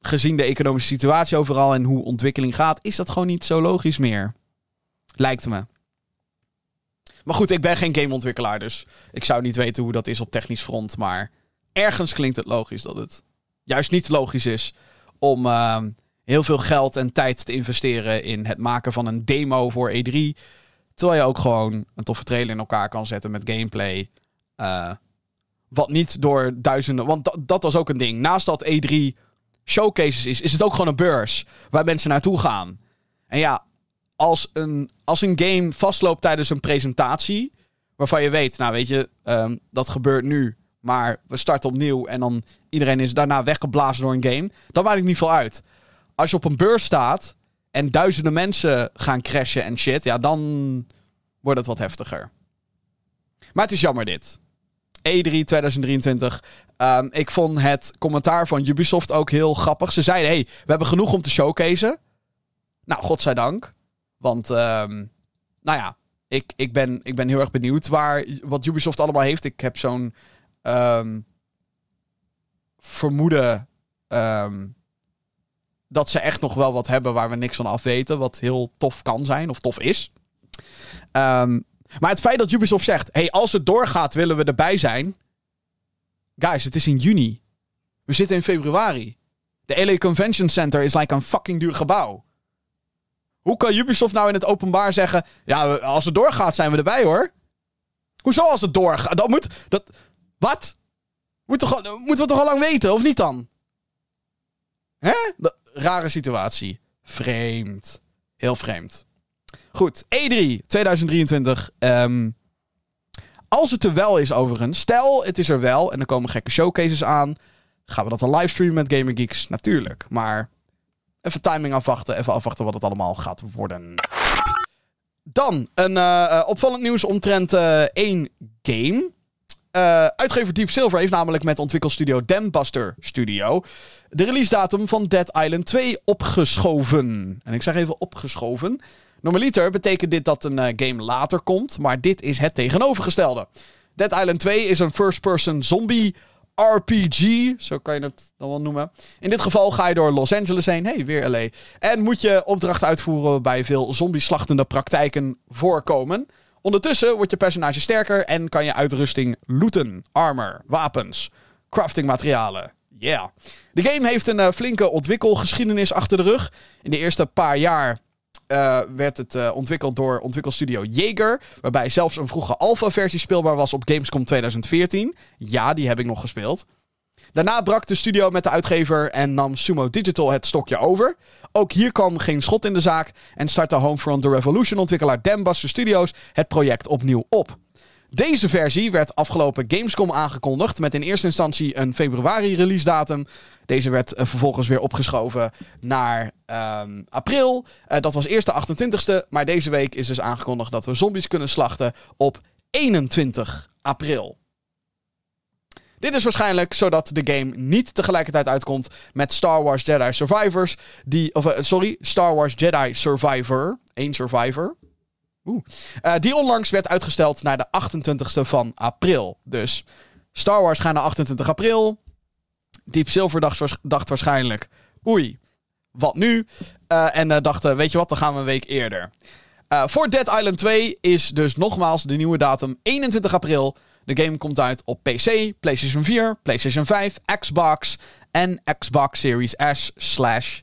gezien de economische situatie overal en hoe ontwikkeling gaat, is dat gewoon niet zo logisch meer. Lijkt me. Maar goed, ik ben geen gameontwikkelaar, dus ik zou niet weten hoe dat is op technisch front. Maar ergens klinkt het logisch dat het juist niet logisch is om ehm, heel veel geld en tijd te investeren in het maken van een demo voor E3. Terwijl je ook gewoon een toffe trailer in elkaar kan zetten met gameplay. Uh, wat niet door duizenden. Want dat was ook een ding. Naast dat E3 showcases is, is het ook gewoon een beurs waar mensen naartoe gaan. En ja, als een, als een game vastloopt tijdens een presentatie. Waarvan je weet, nou weet je, um, dat gebeurt nu. Maar we starten opnieuw en dan iedereen is daarna weggeblazen door een game. Dan maakt niet veel uit. Als je op een beurs staat en duizenden mensen gaan crashen en shit. Ja, dan wordt het wat heftiger. Maar het is jammer dit. E3 2023. Um, ik vond het commentaar van Ubisoft ook heel grappig. Ze zeiden: hey, we hebben genoeg om te showcaseen. Nou, godzijdank. Want, um, nou ja, ik, ik, ben, ik ben heel erg benieuwd waar, wat Ubisoft allemaal heeft. Ik heb zo'n um, vermoeden dat ze echt nog wel wat hebben waar we niks van af weten. Wat heel tof kan zijn, of tof is. Um, maar het feit dat Ubisoft zegt: hey, als het doorgaat, willen we erbij zijn. Guys, het is in juni. We zitten in februari. De LA Convention Center is like een fucking duur gebouw. Hoe kan Ubisoft nou in het openbaar zeggen: ja, als het doorgaat, zijn we erbij hoor? Hoezo als het doorgaat? Dat moet. Dat, wat? Moet moeten we toch al lang weten, of niet dan? Hè? rare situatie. Vreemd. Heel vreemd. Goed, E3 2023. Um, als het er wel is overigens, stel het is er wel en er komen gekke showcases aan, gaan we dat dan livestreamen met Gamer Geeks? Natuurlijk, maar even timing afwachten, even afwachten wat het allemaal gaat worden. Dan een uh, opvallend nieuws omtrent uh, één game. Uh, uitgever Deep Silver heeft namelijk met ontwikkelstudio Dambuster Studio de release datum van Dead Island 2 opgeschoven. En ik zeg even opgeschoven. Normaliter betekent dit dat een uh, game later komt, maar dit is het tegenovergestelde. Dead Island 2 is een first-person zombie RPG, zo kan je het dan wel noemen. In dit geval ga je door Los Angeles heen, hey, weer LA. En moet je opdrachten uitvoeren waarbij veel zombie-slachtende praktijken voorkomen. Ondertussen wordt je personage sterker en kan je uitrusting looten, armor, wapens, crafting materialen. Yeah. De game heeft een uh, flinke ontwikkelgeschiedenis achter de rug. In de eerste paar jaar uh, werd het uh, ontwikkeld door ontwikkelstudio Jaeger. Waarbij zelfs een vroege alpha-versie speelbaar was op Gamescom 2014. Ja, die heb ik nog gespeeld. Daarna brak de studio met de uitgever en nam Sumo Digital het stokje over. Ook hier kwam geen schot in de zaak en startte Homefront The Revolution-ontwikkelaar Dambuster Studios het project opnieuw op. Deze versie werd afgelopen Gamescom aangekondigd met in eerste instantie een februari release datum. Deze werd uh, vervolgens weer opgeschoven naar um, april. Uh, dat was eerst de 28ste, maar deze week is dus aangekondigd dat we zombies kunnen slachten op 21 april. Dit is waarschijnlijk zodat de game niet tegelijkertijd uitkomt met Star Wars Jedi Survivors. Die, of, uh, sorry, Star Wars Jedi Survivor. Eén Survivor. Oeh. Uh, die onlangs werd uitgesteld naar de 28ste van april. Dus Star Wars gaat naar 28 april. Deep Silver dacht, waarschijnlijk: oei, wat nu? Uh, en dachten: weet je wat, dan gaan we een week eerder. voor Dead Island 2 is dus nogmaals de nieuwe datum 21 april. De game komt uit op PC, PlayStation 4, PlayStation 5, Xbox en Xbox Series S slash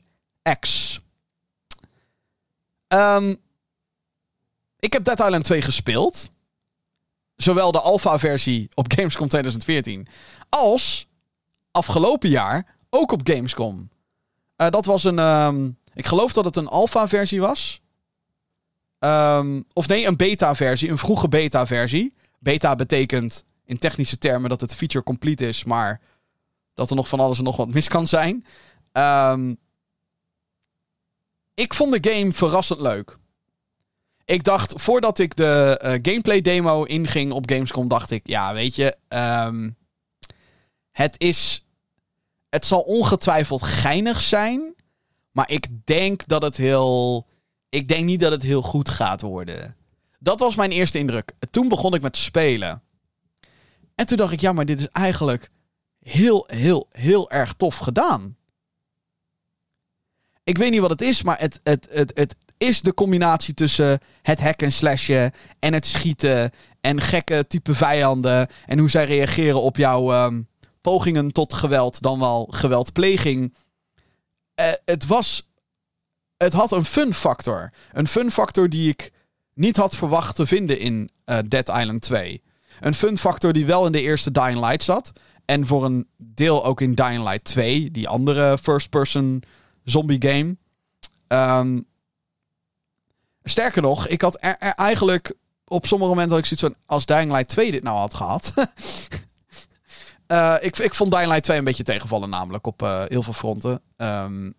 X. Um, ik heb Dead Island 2 gespeeld. Zowel de alpha-versie op Gamescom 2014 als afgelopen jaar ook op Gamescom. Uh, dat was een. Um, ik geloof dat het een alpha-versie was. Um, of nee, een beta-versie, een vroege beta-versie. Beta betekent in technische termen dat het feature complete is, maar dat er nog van alles en nog wat mis kan zijn. Um, ik vond de game verrassend leuk. Ik dacht, voordat ik de uh, gameplay demo inging op Gamescom, dacht ik, ja, weet je, um, het is. Het zal ongetwijfeld geinig zijn. Maar ik denk dat het heel. Ik denk niet dat het heel goed gaat worden. Dat was mijn eerste indruk. Toen begon ik met spelen. En toen dacht ik, ja, maar dit is eigenlijk heel, heel, heel erg tof gedaan. Ik weet niet wat het is, maar het, het, het, het is de combinatie tussen het hacken en slashen en het schieten en gekke type vijanden en hoe zij reageren op jouw ehm, pogingen tot geweld, dan wel geweldpleging. Uh, het was. Het had een fun factor. Een fun factor die ik niet had verwacht te vinden in uh, Dead Island 2. Een fun factor die wel in de eerste Dying Light zat. En voor een deel ook in Dying Light 2, die andere first-person zombie game. Um, sterker nog, ik had eigenlijk op sommige momenten had ik zoiets van... als Dying Light 2 dit nou had gehad... uh, ik, ik vond Dying Light 2 een beetje tegenvallen namelijk op uh, heel veel fronten. Um,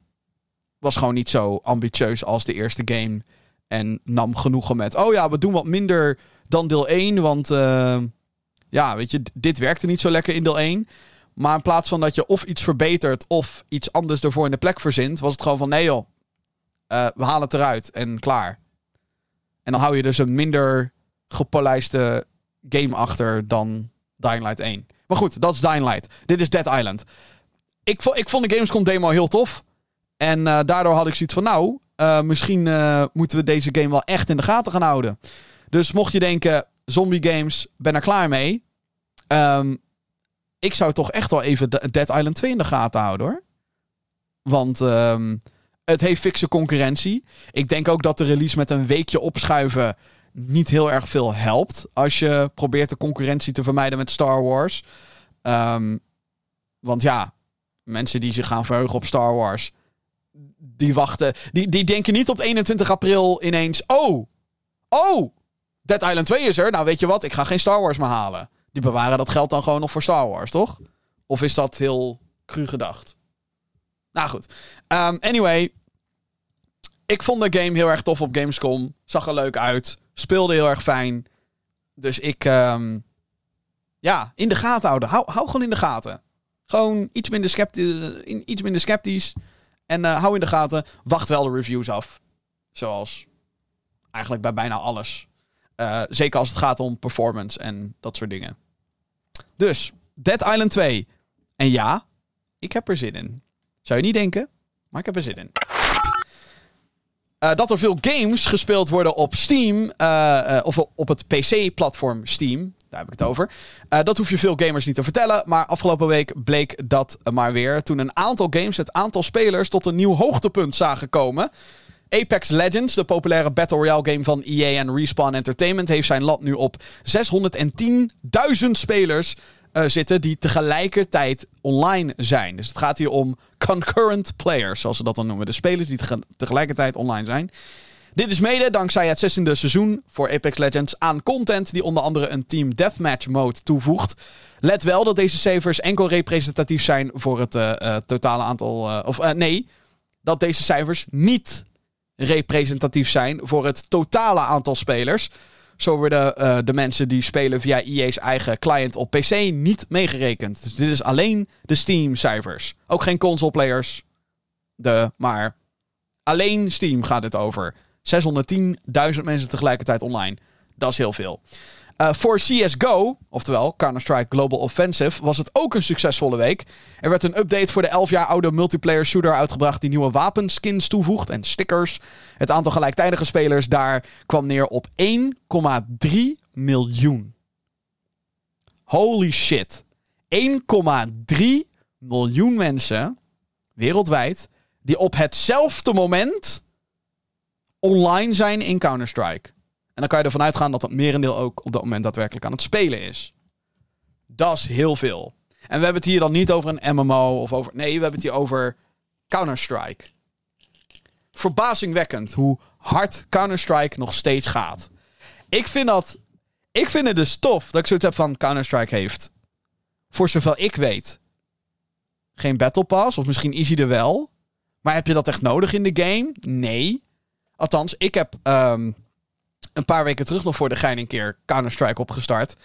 was gewoon niet zo ambitieus als de eerste game. En nam genoegen met... oh ja, we doen wat minder dan deel 1, want... Uh, ja, weet je, dit werkte niet zo lekker in deel 1. Maar in plaats van dat je of iets verbetert of iets anders ervoor in de plek verzint, was het gewoon van nee joh, uh, we halen het eruit en klaar. En dan hou je dus een minder gepolijste game achter dan Dying Light 1. Maar goed, dat is Dying Light. Dit is Dead Island. Ik, ik vond de Gamescom demo heel tof. En uh, daardoor had ik zoiets van, nou, uh, misschien uh, moeten we deze game wel echt in de gaten gaan houden. Dus mocht je denken, zombie games, ben er klaar mee. Um, ik zou toch echt wel even Dead Island 2 in de gaten houden hoor. Want um, het heeft fikse concurrentie. Ik denk ook dat de release met een weekje opschuiven niet heel erg veel helpt. Als je probeert de concurrentie te vermijden met Star Wars. Um, want ja, mensen die zich gaan verheugen op Star Wars. Die wachten. Die, die denken niet op 21 april ineens. Oh, oh, Dead Island 2 is er. Nou, weet je wat? Ik ga geen Star Wars meer halen. Die bewaren dat geld dan gewoon nog voor Star Wars, toch? Of is dat heel cru gedacht? Nou goed. Um, anyway. Ik vond de game heel erg tof op Gamescom. Zag er leuk uit. Speelde heel erg fijn. Dus ik. Um, ja, in de gaten houden. Hou, hou gewoon in de gaten. Gewoon iets minder, sceptisch, iets minder sceptisch. En uh, hou in de gaten. Wacht wel de reviews af. Zoals eigenlijk bij bijna alles. Uh, zeker als het gaat om performance en dat soort dingen. Dus, Dead Island 2. En ja, ik heb er zin in. Zou je niet denken, maar ik heb er zin in. Uh, dat er veel games gespeeld worden op Steam, of op het PC-platform Steam, daar heb ik het over. dat hoef je veel gamers niet te vertellen, maar afgelopen week bleek dat maar weer. Toen een aantal games het aantal spelers tot een nieuw hoogtepunt zagen komen. Apex Legends, de populaire Battle Royale game van EA en Respawn Entertainment, heeft zijn lat nu op 610.000 spelers uh, zitten die tegelijkertijd online zijn. Dus het gaat hier om concurrent players, zoals ze dat dan noemen. De spelers die te tegelijkertijd online zijn. Dit is mede dankzij het 16e seizoen voor Apex Legends aan content die onder andere een Team Deathmatch mode toevoegt. Let wel dat deze cijfers enkel representatief zijn voor het uh, uh, totale aantal. of nee, dat deze cijfers niet representatief zijn voor het totale aantal spelers. Zo worden de mensen die spelen via EA's eigen client op PC niet meegerekend. Dus dit is alleen de Steam-cijfers. Ook geen console-players. De, maar alleen Steam gaat het over. 610.000 mensen tegelijkertijd online. Dat is heel veel. Uh, voor CSGO, oftewel Counter-Strike Global Offensive, was het ook een succesvolle week. Er werd een update voor de 11 jaar oude multiplayer shooter uitgebracht die nieuwe wapenskins toevoegt en stickers. Het aantal gelijktijdige spelers daar kwam neer op 1,3 miljoen. Holy shit. 1,3 miljoen mensen wereldwijd die op hetzelfde moment online zijn in Counter-Strike. En dan kan je ervan uitgaan dat het merendeel ook op dat moment daadwerkelijk aan het spelen is. Dat is heel veel. En we hebben het hier dan niet over een MMO of over. Nee, we hebben het hier over Counter-Strike. Verbazingwekkend hoe hard Counter-Strike nog steeds gaat. Ik vind dat. Ik vind het dus tof dat ik zoiets heb van Counter-Strike heeft. Voor zover ik weet. Geen Battle Pass, of misschien is hij er wel. Maar heb je dat echt nodig in de game? Nee. Althans, ik heb. Um, een paar weken terug nog voor de gein een keer Counter-Strike opgestart.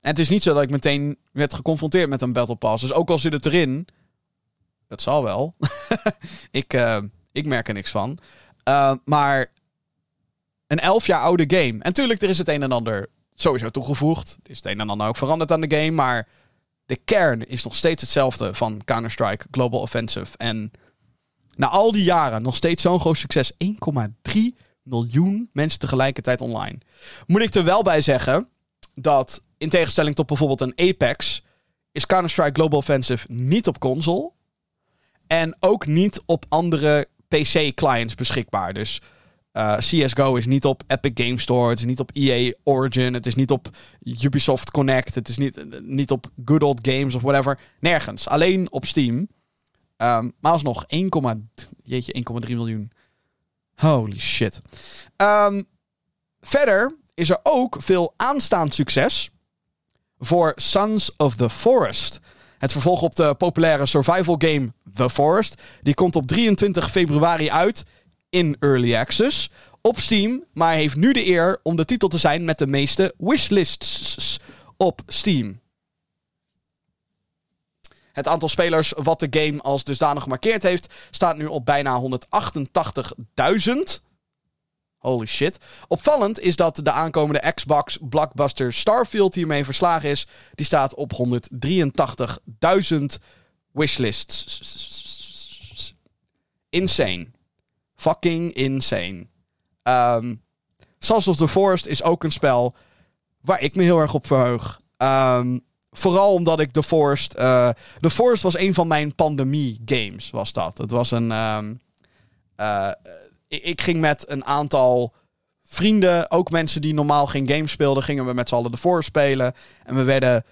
En het is niet zo dat ik meteen werd geconfronteerd met een Battle Pass. Dus ook al zit het erin, dat zal wel. ik, uh, ik merk er niks van. Uh, maar een elf jaar oude game. En tuurlijk, er is het een en ander sowieso toegevoegd. Er is het een en ander ook veranderd aan de game. Maar de kern is nog steeds hetzelfde van Counter-Strike Global Offensive. En na al die jaren nog steeds zo'n groot succes. 1,3 miljoen mensen tegelijkertijd online. Moet ik er wel bij zeggen dat in tegenstelling tot bijvoorbeeld een Apex is Counter-Strike Global Offensive niet op console. En ook niet op andere PC-clients beschikbaar. Dus uh, CSGO is niet op Epic Game Store. Het is niet op EA Origin. Het is niet op Ubisoft Connect. Het is niet, niet op Good Old Games of whatever. Nergens. Alleen op Steam. Um, maar alsnog 1, jeetje, 1,3 miljoen. Holy shit. Um, verder is er ook veel aanstaand succes voor Sons of the Forest. Het vervolg op de populaire survival game The Forest. Die komt op 23 februari uit in Early Access op Steam, maar heeft nu de eer om de titel te zijn met de meeste wishlists op Steam. Het aantal spelers wat de game als dusdanig gemarkeerd heeft, staat nu op bijna 188.000. Holy shit. Opvallend is dat de aankomende Xbox blockbuster Starfield hiermee verslagen is. Die staat op 183.000 wishlists. Insane. Fucking insane. Um, of the Forest is ook een spel waar ik me heel erg op verheug. Um, vooral omdat ik The Forest... Uh, The Forest was een van mijn pandemie-games, was dat. Het was een... Um, uh, ik ging met een aantal vrienden, ook mensen die normaal geen games speelden, gingen we met z'n allen The Forest spelen. En we werden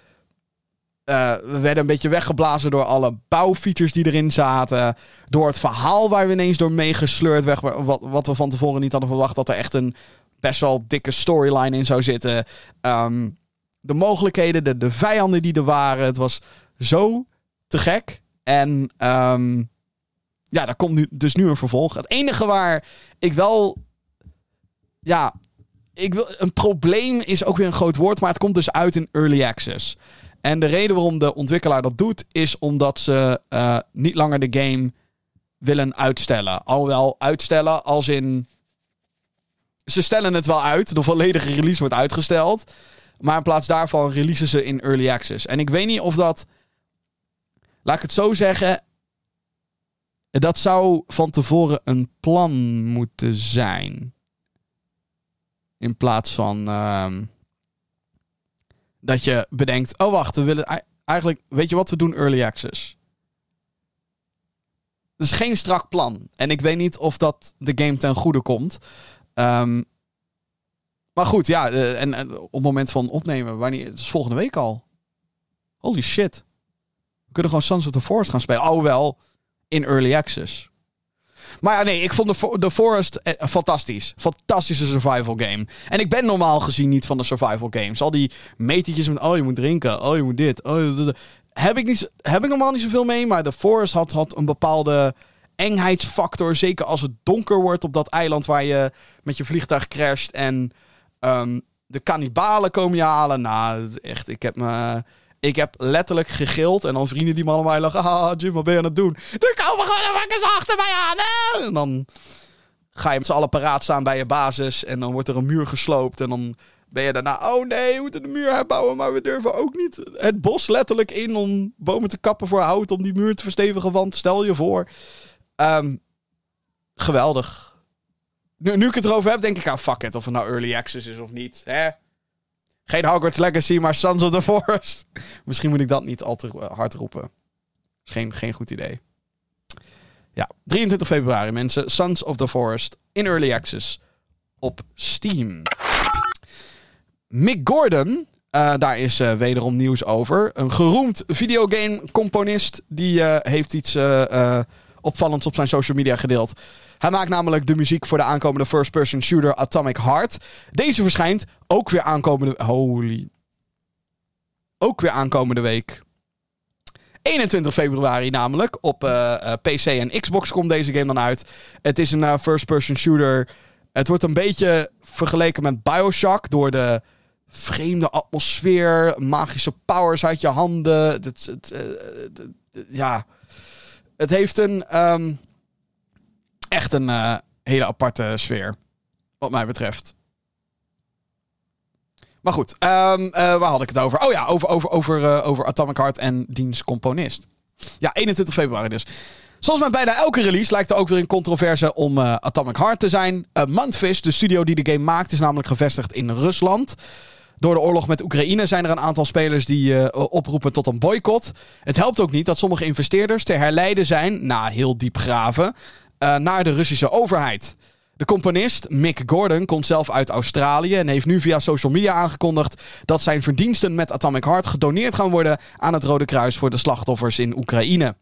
we werden een beetje weggeblazen door alle bouwfeatures die erin zaten. Door het verhaal waar we ineens door meegesleurd werden. Wat, wat we van tevoren niet hadden verwacht. Dat er echt een best wel dikke storyline in zou zitten. Um, de mogelijkheden, de, de vijanden die er waren. Het was zo te gek. En um, ja, daar komt nu, dus nu een vervolg. Het enige waar ik wel. Ja, ik wil, een probleem is ook weer een groot woord. Maar het komt dus uit in early access. En de reden waarom de ontwikkelaar dat doet, is omdat ze uh, niet langer de game willen uitstellen. Alhoewel uitstellen als in. Ze stellen het wel uit. De volledige release wordt uitgesteld. Maar in plaats daarvan releasen ze in early access. En ik weet niet of dat. Laat ik het zo zeggen. Dat zou van tevoren een plan moeten zijn. In plaats van. Uh, dat je bedenkt: oh wacht, we willen eigenlijk. Weet je wat we doen? Early access. Het is geen strak plan. En ik weet niet of dat de game ten goede komt. Um, maar goed, ja. Uh, en, op moment van opnemen, wanneer, het is volgende week al. Holy shit. We kunnen gewoon Sons of the Forest gaan spelen. Oh wel, in early access. Maar ja, nee, ik vond The, the Forest eh, fantastisch. Fantastische survival game. En ik ben normaal gezien niet van de survival games. Al die metertjes met, oh je moet drinken, oh je moet dit. Oh, heb, ik niet, heb ik normaal niet zoveel mee. Maar The Forest had, had een bepaalde engheidsfactor. Zeker als het donker wordt op dat eiland waar je met je vliegtuig crasht. En um, de kannibalen komen je halen. Nou, echt, ik heb me... Ik heb letterlijk gegild. En dan vrienden die me allemaal lachen. Ah, Jim, wat ben je aan het doen? Er komen gewoon wakkers achter mij aan. En dan ga je met z'n allen paraat staan bij je basis. En dan wordt er een muur gesloopt. En dan ben je daarna... Oh nee, we moeten de muur herbouwen. Maar we durven ook niet het bos letterlijk in om bomen te kappen voor hout. Om die muur te verstevigen. Want stel je voor... Um, geweldig. Nu, nu ik het erover heb, denk ik... Ah, fuck it. Of het nou early access is of niet. Hè? Geen Hogwarts Legacy, maar Sons of the Forest. Misschien moet ik dat niet al te hard roepen. Geen, geen goed idee. Ja, 23 februari mensen. Sons of the Forest in Early Access op Steam. Mick Gordon, uh, daar is uh, wederom nieuws over. Een geroemd videogame-componist. Die uh, heeft iets opvallends op zijn social media gedeeld. Hij maakt namelijk de muziek voor de aankomende first-person shooter Atomic Heart. Deze verschijnt ook weer aankomende... Holy... Ook weer aankomende week. 21 februari namelijk. Op uh, uh, PC en Xbox komt deze game dan uit. Het is een uh, first-person shooter. Het wordt een beetje vergeleken met Bioshock. Door de vreemde atmosfeer. Magische powers uit je handen. Het, het, ja. Het heeft een... Um, echt een uh, hele aparte sfeer. Wat mij betreft. Maar goed, ehm, eh, waar had ik het over? Oh ja, over, over, over, eh, over Atomic Heart en diens componist. Ja, 21 februari dus. Zoals met bijna elke release lijkt er ook weer een controverse om eh, Atomic Heart te zijn. Mantfish, de studio die de game maakt, is namelijk gevestigd in Rusland. Door de oorlog met Oekraïne zijn er een aantal spelers die oproepen tot een boycott. Het helpt ook niet dat sommige investeerders te herleiden zijn, na heel diep graven, naar de Russische overheid. De componist Mick Gordon komt zelf uit Australië en heeft nu via social media aangekondigd dat zijn verdiensten met Atomic Heart gedoneerd gaan worden aan het Rode Kruis voor de slachtoffers in Oekraïne.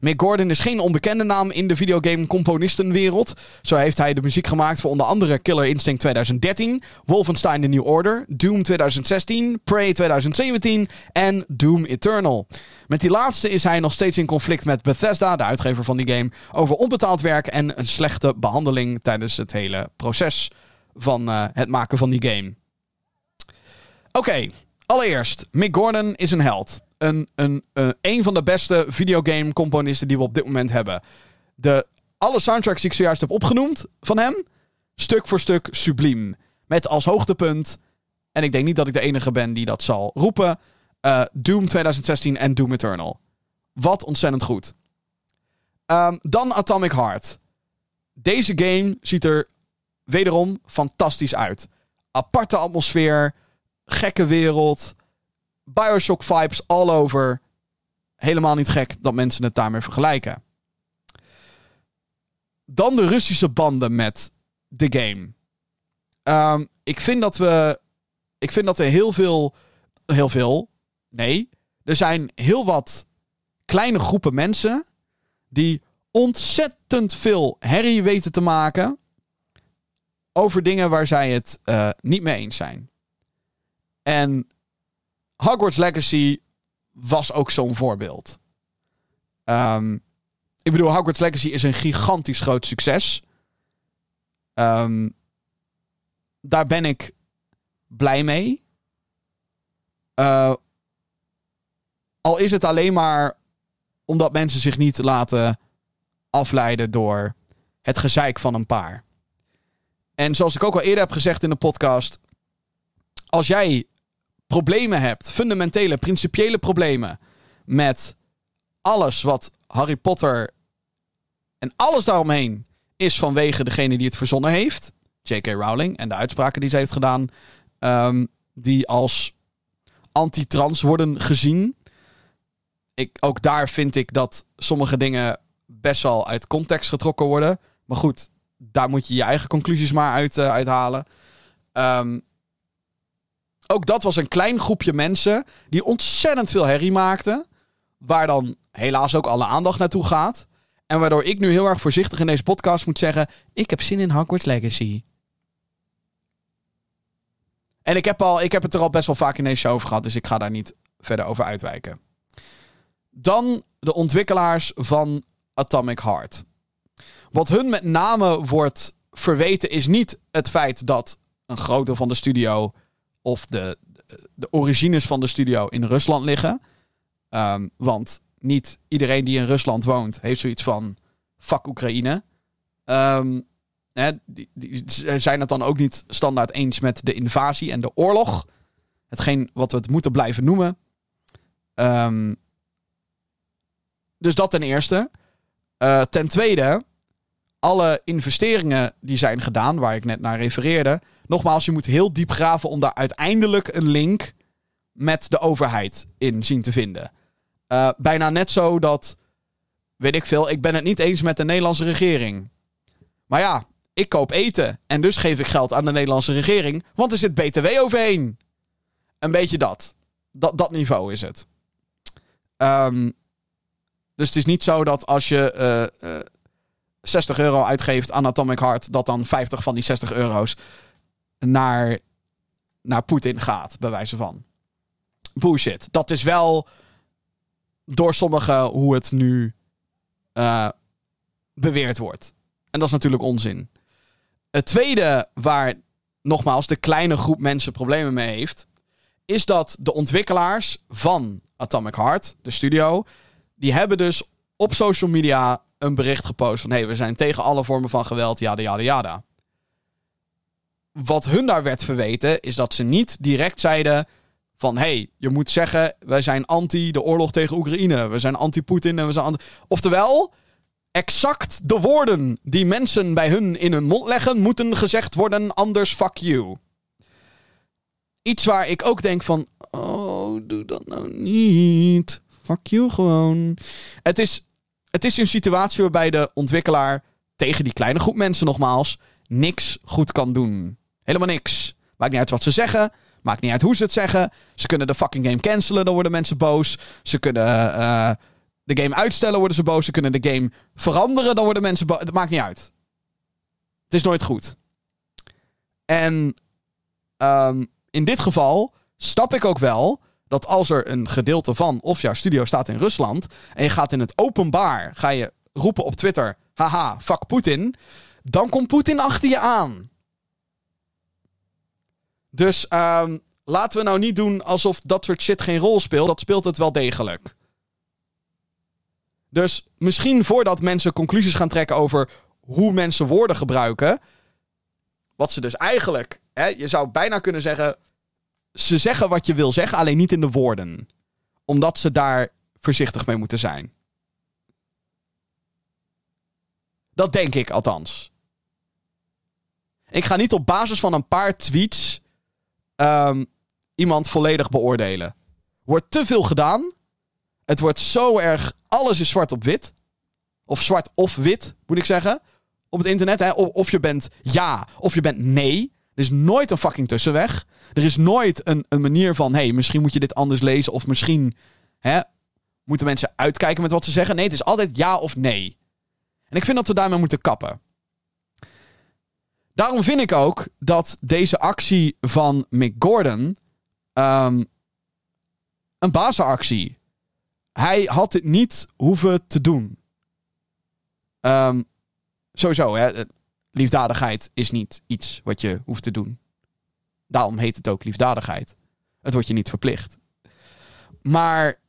Mick Gordon is geen onbekende naam in de videogame-componistenwereld. Zo heeft hij de muziek gemaakt voor onder andere Killer Instinct 2013, Wolfenstein The New Order, Doom 2016, Prey 2017 en Doom Eternal. Met die laatste is hij nog steeds in conflict met Bethesda, de uitgever van die game, over onbetaald werk en een slechte behandeling tijdens het hele proces van uh, het maken van die game. Oké, allereerst, Mick Gordon is een held een, een, een, een van de beste videogame-componisten die we op dit moment hebben. De, alle soundtracks die ik zojuist heb opgenoemd van hem, stuk voor stuk subliem. Met als hoogtepunt, en ik denk niet dat ik de enige ben die dat zal roepen, uh, Doom 2016 en Doom Eternal. Wat ontzettend goed. Um, dan Atomic Heart. Deze game ziet er wederom fantastisch uit. Aparte atmosfeer, gekke wereld, Bioshock vibes all over. Helemaal niet gek dat mensen het daarmee vergelijken. Dan de Russische banden met de game. Um, ik vind dat we. Ik vind dat er heel veel. Heel veel. Nee. Er zijn heel wat kleine groepen mensen. die ontzettend veel herrie weten te maken. over dingen waar zij het uh, niet mee eens zijn. En Hogwarts Legacy was ook zo'n voorbeeld. Um, ik bedoel, Hogwarts Legacy is een gigantisch groot succes. Um, daar ben ik blij mee. Uh, al is het alleen maar omdat mensen zich niet laten afleiden door het gezeik van een paar. En zoals ik ook al eerder heb gezegd in de podcast. Als jij problemen hebt, fundamentele, principiële problemen met alles wat Harry Potter en alles daaromheen is vanwege degene die het verzonnen heeft, J.K. Rowling en de uitspraken die ze heeft gedaan, um, die als anti-trans worden gezien. Ik, ook daar vind ik dat sommige dingen best wel uit context getrokken worden. Maar goed, daar moet je je eigen conclusies maar uit, uh, uithalen. Um, ook dat was een klein groepje mensen die ontzettend veel herrie maakten. Waar dan helaas ook alle aandacht naartoe gaat. En waardoor ik nu heel erg voorzichtig in deze podcast moet zeggen: Ik heb zin in Hogwarts Legacy. En ik heb, al, ik heb het er al best wel vaak in deze show over gehad, dus ik ga daar niet verder over uitwijken. Dan de ontwikkelaars van Atomic Heart. Wat hun met name wordt verweten is niet het feit dat een groot deel van de studio of de, de origines van de studio in Rusland liggen. Ehm, want niet iedereen die in Rusland woont heeft zoiets van fuck Oekraïne. Um, zijn het dan ook niet standaard eens met de invasie en de oorlog. Hetgeen wat we het moeten blijven noemen. Um, dus dat ten eerste. Uh, ten tweede, alle investeringen die zijn gedaan, waar ik net naar refereerde, nogmaals, je moet heel diep graven om daar uiteindelijk een link met de overheid in zien te vinden. Uh, bijna net zo dat, weet ik veel, ik ben het niet eens met de Nederlandse regering. Maar ja, ik koop eten en dus geef ik geld aan de Nederlandse regering, want er zit BTW overheen. Een beetje dat. Dat, dat niveau is het. Um, dus het is niet zo dat als je uh, uh, 60 euro uitgeeft aan Atomic Heart, dat dan 50 van die 60 euro's naar, naar Poetin gaat, bij wijze van. Bullshit. Dat is wel door sommigen hoe het nu uh, beweerd wordt. En dat is natuurlijk onzin. Het tweede waar nogmaals de kleine groep mensen problemen mee heeft, is dat de ontwikkelaars van Atomic Heart, de studio, die hebben dus op social media een bericht gepost van hey, we zijn tegen alle vormen van geweld, jada jada jada. Wat hun daar werd verweten, is dat ze niet direct zeiden van... hé, hey, je moet zeggen, wij zijn anti de oorlog tegen Oekraïne. We zijn anti-Poetin en we zijn anti... Oftewel, exact de woorden die mensen bij hun in hun mond leggen... moeten gezegd worden, anders fuck you. Iets waar ik ook denk van... Oh, doe dat nou niet. Fuck you gewoon. Het is, het is een situatie waarbij de ontwikkelaar tegen die kleine groep mensen nogmaals niks goed kan doen. Helemaal niks. Maakt niet uit wat ze zeggen. Maakt niet uit hoe ze het zeggen. Ze kunnen de fucking game cancelen, dan worden mensen boos. Ze kunnen uh, de game uitstellen, worden ze boos. Ze kunnen de game veranderen, dan worden mensen boos. Het maakt niet uit. Het is nooit goed. En um, in dit geval snap ik ook wel dat als er een gedeelte van of jouw studio staat in Rusland en je gaat in het openbaar, ga je roepen op Twitter, haha, fuck Poetin, dan komt Poetin achter je aan. Dus um, laten we nou niet doen alsof dat soort shit geen rol speelt. Dat speelt het wel degelijk. Dus misschien voordat mensen conclusies gaan trekken over hoe mensen woorden gebruiken. Wat ze dus eigenlijk, hè, je zou bijna kunnen zeggen. Ze zeggen wat je wil zeggen, alleen niet in de woorden. Omdat ze daar voorzichtig mee moeten zijn. Dat denk ik althans. Ik ga niet op basis van een paar tweets um, iemand volledig beoordelen. Wordt te veel gedaan. Het wordt zo erg. Alles is zwart op wit. Of zwart of wit, moet ik zeggen. Op het internet. Hè? Of, of je bent ja, of je bent nee. Er is nooit een fucking tussenweg. Er is nooit een, een manier van: hey, misschien moet je dit anders lezen. Of misschien hè, moeten mensen uitkijken met wat ze zeggen. Nee, het is altijd ja of nee. En ik vind dat we daarmee moeten kappen. Daarom vind ik ook dat deze actie van Mick Gordon um, een bazenactie. Hij had het niet hoeven te doen. Um, sowieso, hè, liefdadigheid is niet iets wat je hoeft te doen. Daarom heet het ook liefdadigheid. Het wordt je niet verplicht. Maar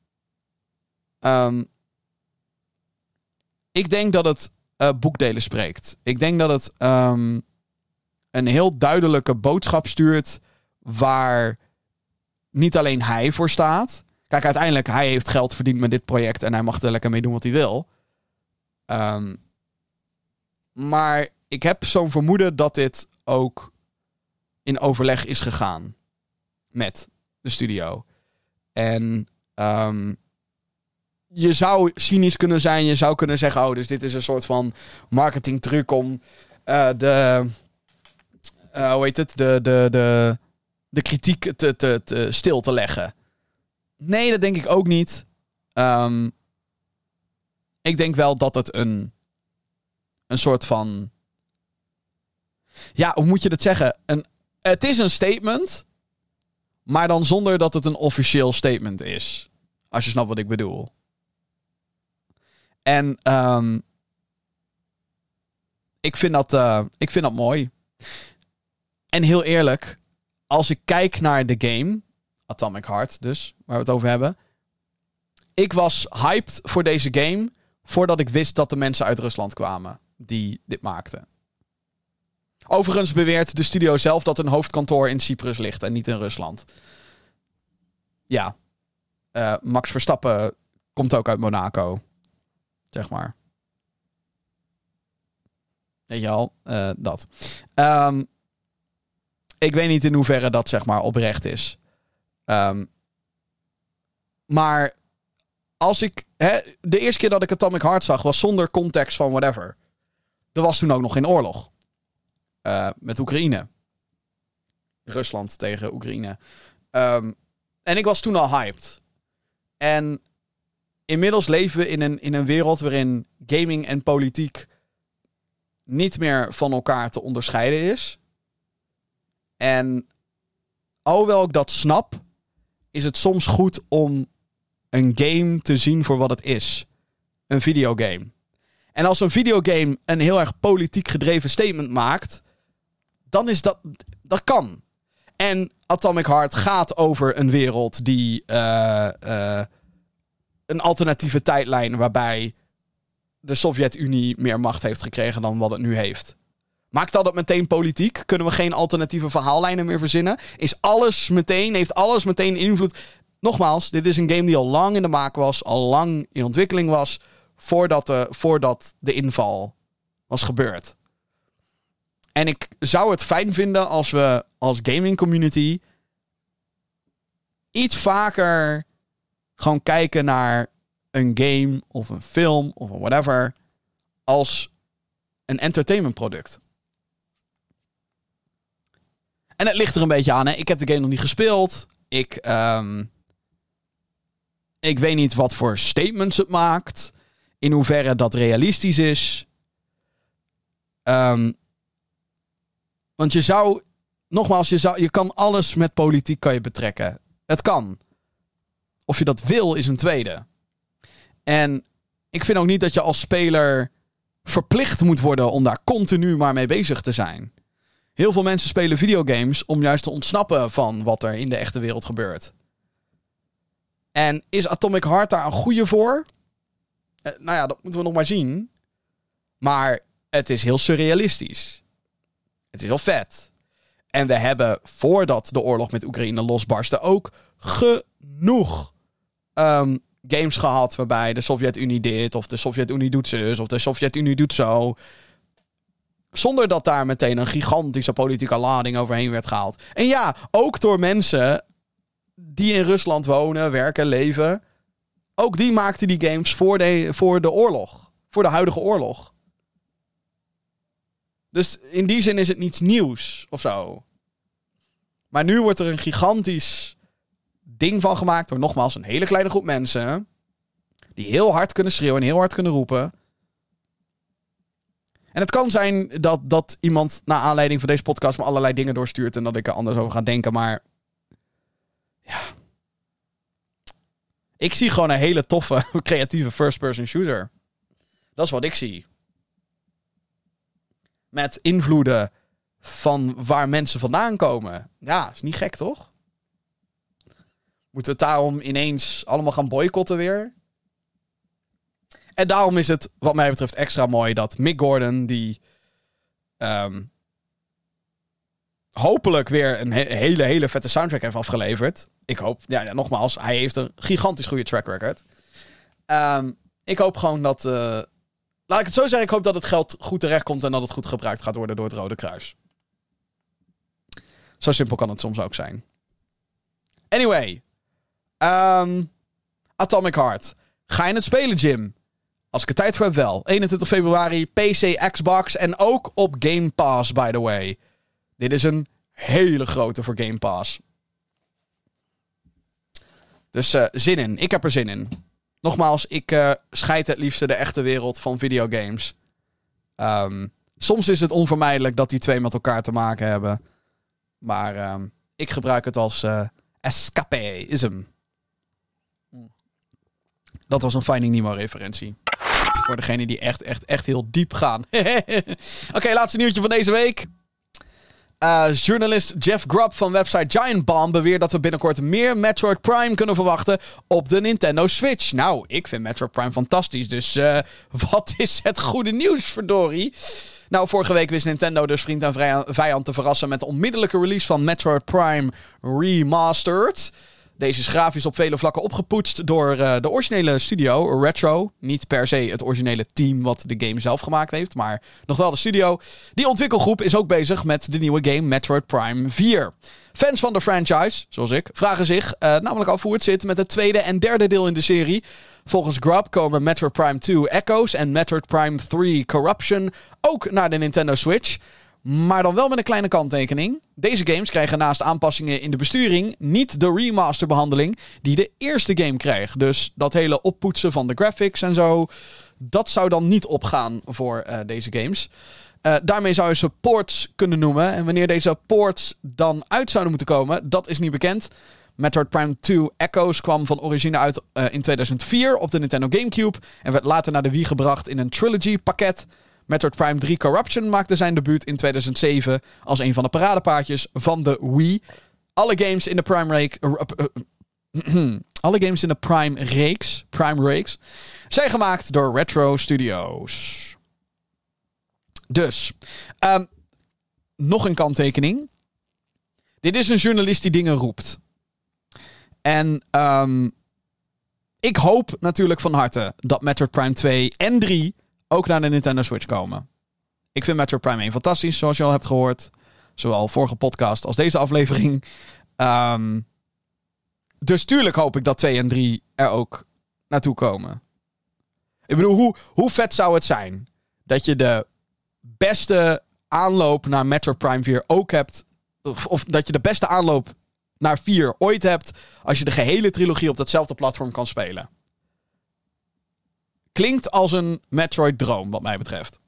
um, ik denk dat het uh, boekdelen spreekt. Ik denk dat het een heel duidelijke boodschap stuurt waar niet alleen hij voor staat. Kijk, uiteindelijk, hij heeft geld verdiend met dit project en hij mag er lekker mee doen wat hij wil. Um, maar ik heb zo'n vermoeden dat dit ook in overleg is gegaan met de studio. En um, je zou cynisch kunnen zijn. Je zou kunnen zeggen: Oh, dus dit is een soort van marketingtruc om uh, de uh, hoe heet het, de, de, de, de kritiek te, te, te stil te leggen. Nee, dat denk ik ook niet. Um, ik denk wel dat het een, een soort van. Ja, hoe moet je dat zeggen? Een, het is een statement, maar dan zonder dat het een officieel statement is. Als je snapt wat ik bedoel. En um, ik, vind dat, uh, ik vind dat mooi. En heel eerlijk, als ik kijk naar de game, Atomic Heart dus, waar we het over hebben. Ik was hyped voor deze game voordat ik wist dat de mensen uit Rusland kwamen die dit maakten. Overigens beweert de studio zelf dat een hoofdkantoor in Cyprus ligt en niet in Rusland. Ja, uh, Max Verstappen komt ook uit Monaco, zeg maar. Weet je al, uh, dat. Um, ik weet niet in hoeverre dat zeg maar oprecht is. Um, maar als ik. Hè, de eerste keer dat ik Atomic Heart zag was zonder context van whatever. Er was toen ook nog geen oorlog. Uh, met Oekraïne. Rusland tegen Oekraïne. Um, en ik was toen al hyped. En inmiddels leven we in een, in een wereld waarin gaming en politiek niet meer van elkaar te onderscheiden is. En alhoewel ik dat snap, is het soms goed om een game te zien voor wat het is. Een videogame. En als een videogame een heel erg politiek gedreven statement maakt, dan is dat. Dat kan. En Atomic Heart gaat over een wereld die. Uh, uh, een alternatieve tijdlijn waarbij de Sovjet-Unie meer macht heeft gekregen dan wat het nu heeft. Maakt dat meteen politiek? Kunnen we geen alternatieve verhaallijnen meer verzinnen? Is alles meteen, heeft alles meteen invloed? Nogmaals, dit is een game die al lang in de maak was, al lang in ontwikkeling was, voordat de, voordat de inval was gebeurd. En ik zou het fijn vinden als we als gaming community iets vaker gewoon kijken naar een game of een film of whatever als een entertainment product. En het ligt er een beetje aan. Hè? Ik heb de game nog niet gespeeld. Ik, ehm, ik weet niet wat voor statements het maakt. In hoeverre dat realistisch is. Um, want je zou, nogmaals, je, zou, je kan alles met politiek kan je betrekken. Het kan. Of je dat wil, is een tweede. En ik vind ook niet dat je als speler verplicht moet worden om daar continu maar mee bezig te zijn. Heel veel mensen spelen videogames om juist te ontsnappen van wat er in de echte wereld gebeurt. En is Atomic Heart daar een goede voor? Eh, nou ja, dat moeten we nog maar zien. Maar het is heel surrealistisch. Het is wel vet. En we hebben voordat de oorlog met Oekraïne losbarstte ook genoeg um, games gehad waarbij de Sovjet-Unie dit of de Sovjet-Unie doet zus of de Sovjet-Unie doet zo. Zonder dat daar meteen een gigantische politieke lading overheen werd gehaald. En ja, ook door mensen die in Rusland wonen, werken, leven. Ook die maakten die games voor de, voor de oorlog. Voor de huidige oorlog. Dus in die zin is het niets nieuws of zo. Maar nu wordt er een gigantisch ding van gemaakt door nogmaals een hele kleine groep mensen. Die heel hard kunnen schreeuwen en heel hard kunnen roepen. En het kan zijn dat, dat iemand na aanleiding van deze podcast me allerlei dingen doorstuurt en dat ik er anders over ga denken, maar ja. Ik zie gewoon een hele toffe, creatieve first-person shooter. Dat is wat ik zie. Met invloeden van waar mensen vandaan komen. Ja, is niet gek toch? Moeten we het daarom ineens allemaal gaan boycotten weer? En daarom is het, wat mij betreft, extra mooi dat Mick Gordon, die um, hopelijk weer een hele, hele vette soundtrack heeft afgeleverd. Ik hoop, ja, nogmaals, hij heeft een gigantisch goede track record. Um, ik hoop gewoon dat. Uh, laat ik het zo zeggen, ik hoop dat het geld goed terechtkomt en dat het goed gebruikt gaat worden door het Rode Kruis. Zo simpel kan het soms ook zijn. Anyway. Um, Atomic Heart. Ga je het spelen, Jim? Als ik er tijd voor heb, wel. 21 februari, PC, Xbox en ook op Game Pass, by the way. Dit is een hele grote voor Game Pass. Dus uh, zin in. Ik heb er zin in. Nogmaals, ik uh, scheid het liefste de echte wereld van videogames. Um, soms is het onvermijdelijk dat die twee met elkaar te maken hebben. Maar um, ik gebruik het als uh, escapeism. Dat was een Finding Nemo referentie. Voor degene die echt, echt, echt heel diep gaan. Oké, laatste nieuwtje van deze week. Uh, journalist Jeff Grubb van website Giant Bomb beweert dat we binnenkort meer Metroid Prime kunnen verwachten op de Nintendo Switch. Nou, ik vind Metroid Prime fantastisch, dus uh, wat is het goede nieuws, verdorie? Nou, vorige week wist Nintendo dus vriend en vijand te verrassen met de onmiddellijke release van Metroid Prime Remastered. Deze is grafisch op vele vlakken opgepoetst door uh, de originele studio, Retro. Niet per se het originele team wat de game zelf gemaakt heeft, maar nog wel de studio. Die ontwikkelgroep is ook bezig met de nieuwe game Metroid Prime 4. Fans van de franchise, zoals ik, vragen zich uh, namelijk af hoe het zit met het tweede en derde deel in de serie. Volgens Grub komen Metroid Prime 2 Echoes en Metroid Prime 3 Corruption ook naar de Nintendo Switch. Maar dan wel met een kleine kanttekening. Deze games krijgen naast aanpassingen in de besturing niet de remasterbehandeling die de eerste game kreeg. Dus dat hele oppoetsen van de graphics en zo, dat zou dan niet opgaan voor uh, deze games. Uh, daarmee zou je ze ports kunnen noemen. En wanneer deze ports dan uit zouden moeten komen, dat is niet bekend. Metroid Prime 2 Echoes kwam van origine uit uh, in 2004 op de Nintendo GameCube en werd later naar de Wii gebracht in een trilogy pakket. Metroid Prime 3 Corruption maakte zijn debuut in 2007 als een van de paradepaardjes van de Wii. Alle games in de Prime reeks. alle games in de Prime reeks, Prime reeks zijn gemaakt door Retro Studios. Dus, um, nog een kanttekening. Dit is een journalist die dingen roept. En ehm, ik hoop natuurlijk van harte dat Metroid Prime 2 en 3 ook naar de Nintendo Switch komen. Ik vind Metroid Prime 1 fantastisch, zoals je al hebt gehoord. Zowel vorige podcast als deze aflevering. Um, dus tuurlijk hoop ik dat 2 en 3 er ook naartoe komen. Ik bedoel, hoe, hoe vet zou het zijn dat je de beste aanloop naar Metroid Prime 4 ook hebt. Of, of, dat je de beste aanloop naar 4 ooit hebt. Als je de gehele trilogie op datzelfde platform kan spelen. Klinkt als een Metroid-droom, wat mij betreft.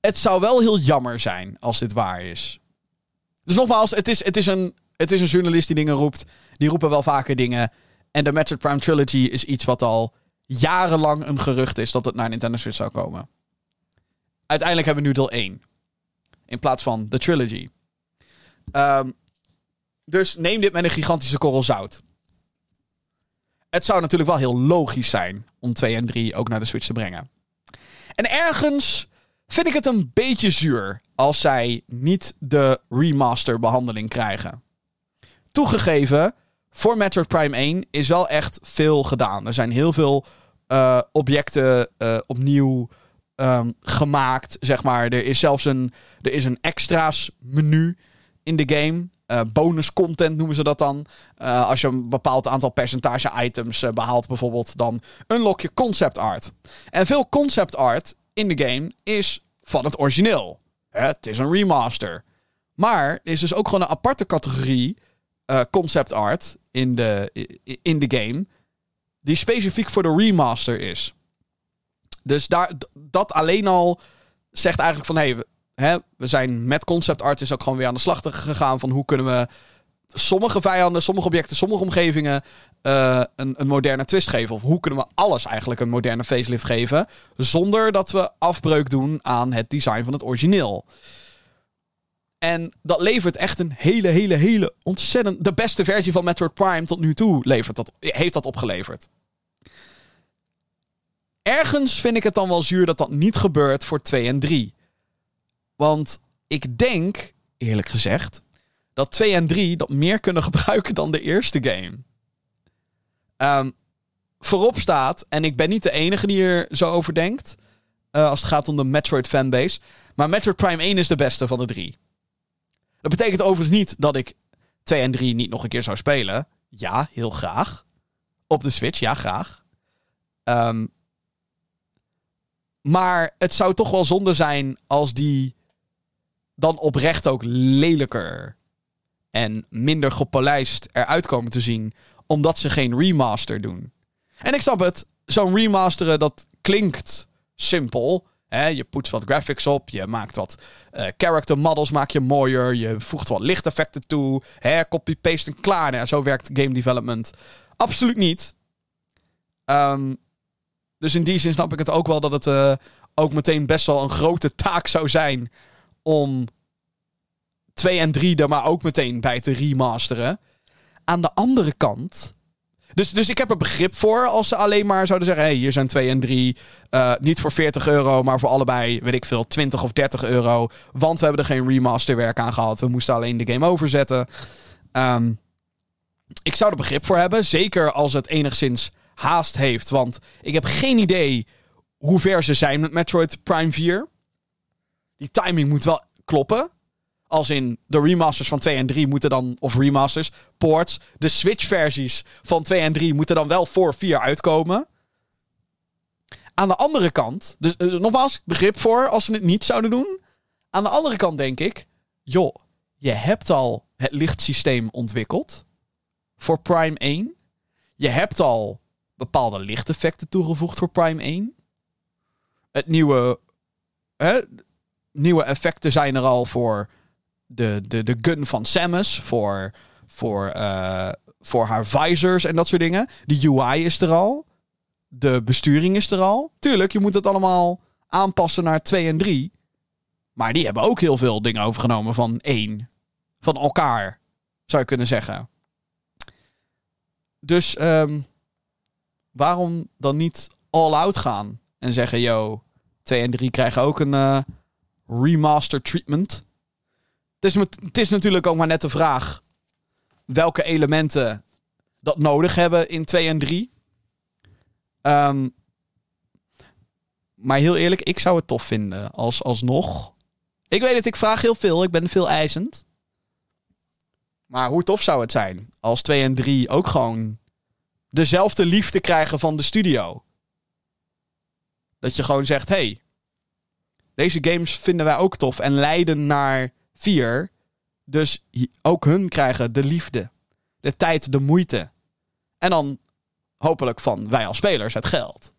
Het zou wel heel jammer zijn als dit waar is. Dus nogmaals, het is, het is, een, het is een journalist die dingen roept. Die roepen wel vaker dingen. En de Metroid Prime Trilogy is iets wat al jarenlang een gerucht is dat het naar Nintendo Switch zou komen. Uiteindelijk hebben we nu deel 1. In plaats van de trilogy. Um, dus neem dit met een gigantische korrel zout. Het zou natuurlijk wel heel logisch zijn om 2 en 3 ook naar de Switch te brengen. En ergens vind ik het een beetje zuur als zij niet de remaster behandeling krijgen. Toegegeven, voor Metroid Prime 1 is wel echt veel gedaan. Er zijn heel veel uh, objecten uh, opnieuw um, gemaakt, zeg maar. Er is zelfs een, er is een extra's menu in de game. Uh, bonus content noemen ze dat dan. Uh, als je een bepaald aantal percentage items uh, behaalt bijvoorbeeld, dan unlock je concept art. En veel concept art in de game is van het origineel. Het is een remaster. Maar er is dus ook gewoon een aparte categorie concept art in de, in de game. Die specifiek voor de remaster is. Dus daar, dat alleen al zegt eigenlijk van... Hey, we zijn met concept art is ook gewoon weer aan de slag gegaan... van hoe kunnen we sommige vijanden, sommige objecten, sommige omgevingen... Uh, een, een moderne twist geven. Of hoe kunnen we alles eigenlijk een moderne facelift geven... zonder dat we afbreuk doen aan het design van het origineel. En dat levert echt een hele, hele, hele ontzettend... De beste versie van Metroid Prime tot nu toe levert dat, heeft dat opgeleverd. Ergens vind ik het dan wel zuur dat dat niet gebeurt voor 2 en 3. Want ik denk, eerlijk gezegd, dat 2 en 3 dat meer kunnen gebruiken dan de eerste game. Um, voorop staat, en ik ben niet de enige die er zo over denkt... Uh, als het gaat om de Metroid fanbase... maar Metroid Prime 1 is de beste van de drie. Dat betekent overigens niet dat ik 2 en 3 niet nog een keer zou spelen. Ja, heel graag. Op de Switch, ja, graag. Um, maar het zou toch wel zonde zijn als die dan oprecht ook lelijker en minder gepolijst eruit komen te zien, omdat ze geen remaster doen. En ik snap het, zo'n remasteren dat klinkt simpel. Hè? Je poetst wat graphics op, je maakt wat uh, character models maak je mooier, je voegt wat lichteffecten toe, copy-paste en klaar. Nou, zo werkt game development absoluut niet. Um, dus in die zin snap ik het ook wel dat het uh, ook meteen best wel een grote taak zou zijn om 2 en 3 er maar ook meteen bij te remasteren. Aan de andere kant. Dus, dus ik heb er begrip voor als ze alleen maar zouden zeggen: hey, hier zijn 2 en 3. Uh, niet voor 40 euro, maar voor allebei, weet ik veel, 20 of 30 euro. Want we hebben er geen remasterwerk aan gehad. We moesten alleen de game overzetten. Um, ik zou er begrip voor hebben. Zeker als het enigszins haast heeft. Want ik heb geen idee hoe ver ze zijn met Metroid Prime 4. Die timing moet wel kloppen. Als in de remasters van 2 en 3 moeten dan, of remasters, ports, de Switch-versies van 2 en 3 moeten dan wel voor 4 uitkomen. Aan de andere kant, dus uh, nogmaals, begrip voor als ze het niet zouden doen. Aan de andere kant denk ik, joh, je hebt al het lichtsysteem ontwikkeld voor Prime 1. Je hebt al bepaalde lichteffecten toegevoegd voor Prime 1. Het nieuwe, hè, nieuwe effecten zijn er al voor de, de, de gun van Samus, voor, voor, uh, voor haar visors en dat soort dingen. De UI is er al. De besturing is er al. Tuurlijk, je moet het allemaal aanpassen naar 2 en 3. Maar die hebben ook heel veel dingen overgenomen van 1. Van elkaar, zou je kunnen zeggen. Dus um, waarom dan niet all out gaan? En zeggen, yo, 2 en 3 krijgen ook een, uh, remaster treatment. Het is, het is natuurlijk ook maar net de vraag welke elementen dat nodig hebben in 2 en 3. Ehm, maar heel eerlijk, ik zou het tof vinden als alsnog. Ik weet het, ik vraag heel veel. Ik ben veel eisend. Maar hoe tof zou het zijn als 2 en 3 ook gewoon dezelfde liefde krijgen van de studio? Dat je gewoon zegt: hey, deze games vinden wij ook tof en leiden naar 4. Dus ook hun krijgen de liefde, de tijd, de moeite. En dan hopelijk van wij als spelers het geld.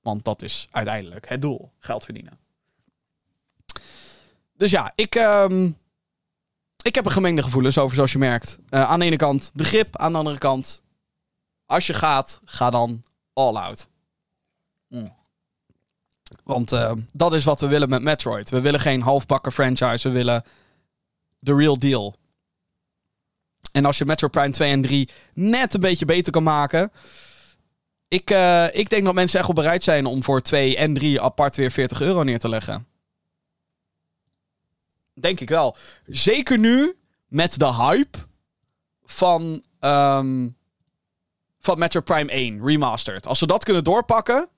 Want dat is uiteindelijk het doel: geld verdienen. Dus ja, ik, ehm, ik heb een gemengde gevoelens over, zoals je merkt. Eh, aan de ene kant begrip, aan de andere kant. Als je gaat, ga dan all out. Mm. Want eh, dat is wat we willen met Metroid. We willen geen halfbakken franchise, we willen de real deal. En als je Metroid Prime 2 en 3 net een beetje beter kan maken. Ik, eh, ik denk dat mensen echt wel bereid zijn om voor 2 en 3 apart weer 40 euro neer te leggen. Denk ik wel. Zeker nu met de hype van, ehm, van Metro Prime 1 Remastered. Als ze dat kunnen doorpakken.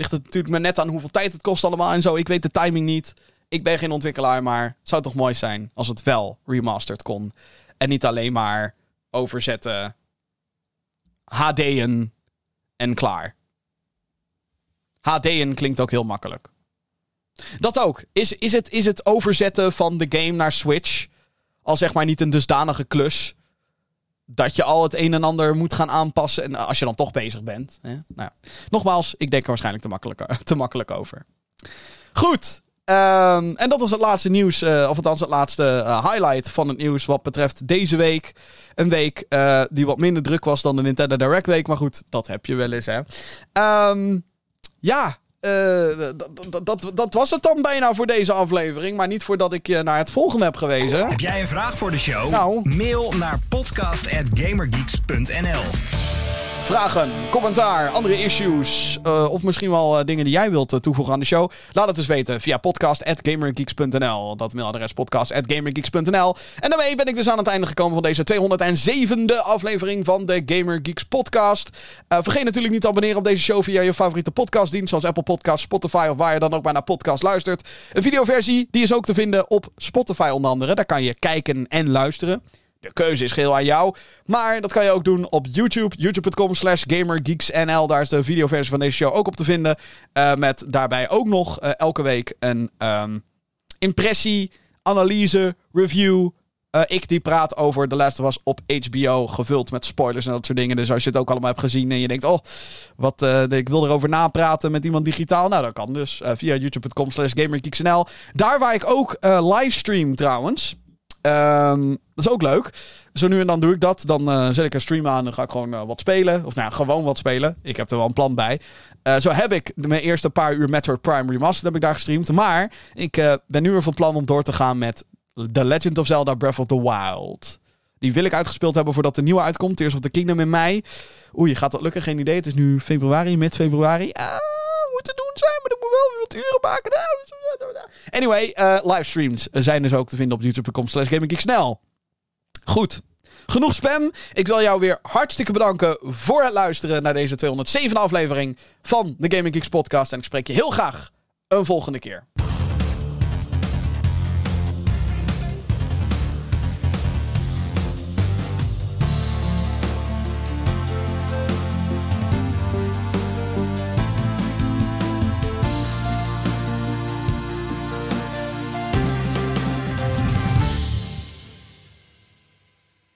Ligt het natuurlijk maar net aan hoeveel tijd het kost allemaal en zo. Ik weet de timing niet. Ik ben geen ontwikkelaar, maar het zou toch mooi zijn als het wel remastered kon. En niet alleen maar overzetten, HD'en en klaar. HD'en klinkt ook heel makkelijk. Dat ook. Is, is, het, is het overzetten van de game naar Switch al zeg maar niet een dusdanige klus dat je al het een en ander moet gaan aanpassen en als je dan toch bezig bent. Hè? Nou. Nogmaals, ik denk er waarschijnlijk te makkelijk, te makkelijk over. Goed. ehm, en dat was het laatste nieuws, eh, of althans het laatste eh, highlight van het nieuws wat betreft deze week. Een week eh, die wat minder druk was dan de Nintendo Direct week, maar goed, dat heb je wel eens hè. Ehm, ja, eh, dat, dat, dat, dat was het dan bijna voor deze aflevering. Maar niet voordat ik je naar het volgende heb gewezen. Heb jij een vraag voor de show? Nou. Mail naar podcast.gamergeeks.nl Vragen, commentaar, andere issues. eh, of misschien wel eh, dingen die jij wilt eh, toevoegen aan de show. Laat het dus weten via podcast.gamergeeks.nl. Dat mailadres podcast.gamergeeks.nl. En daarmee ben ik dus aan het einde gekomen van deze 207e aflevering van de Gamer Geeks podcast. Vergeet natuurlijk niet te abonneren op deze show via je favoriete podcastdienst. Zoals Apple Podcasts, Spotify of waar je dan ook maar naar podcast luistert. Een videoversie die is ook te vinden op Spotify onder andere. Daar kan je kijken en luisteren. De keuze is geheel aan jou. Maar dat kan je ook doen op YouTube. YouTube.com slash GamerGeeksNL. Daar is de videoversie van deze show ook op te vinden. Eh, met daarbij ook nog eh, elke week een ehm, impressie, analyse, review. Eh, ik die praat over Last of Us op HBO. Gevuld met spoilers en dat soort dingen. Dus als je het ook allemaal hebt gezien en je denkt... Oh, wat, ik wil erover napraten met iemand digitaal. Nou, dat kan dus via youtube.com slash GamerGeeksNL. Daar waar ik ook livestream trouwens. Ehm, dat is ook leuk. Zo nu en dan doe ik dat. Dan eh, zet ik een stream aan en ga ik gewoon eh, wat spelen. Of nou gewoon wat spelen. Ik heb er wel een plan bij. Eh, zo heb ik mijn eerste paar uur Metroid Prime Remastered heb ik daar gestreamd. Maar ik ben nu weer van plan om door te gaan met The Legend of Zelda Breath of the Wild. Die wil ik uitgespeeld hebben voordat de nieuwe uitkomt. Tears of the Kingdom in mei. Oei, gaat dat lukken? Geen idee. Het is nu februari, mid-februari. Ah, te doen zijn, maar ik moet wel weer wat uren maken. Anyway, eh livestreams zijn dus ook te vinden op youtube.com slash gaminggeeksnel. Goed. Genoeg spam. Ik wil jou weer hartstikke bedanken voor het luisteren naar deze 207 aflevering van de Gaming Geeks podcast. En ik spreek je heel graag een volgende keer.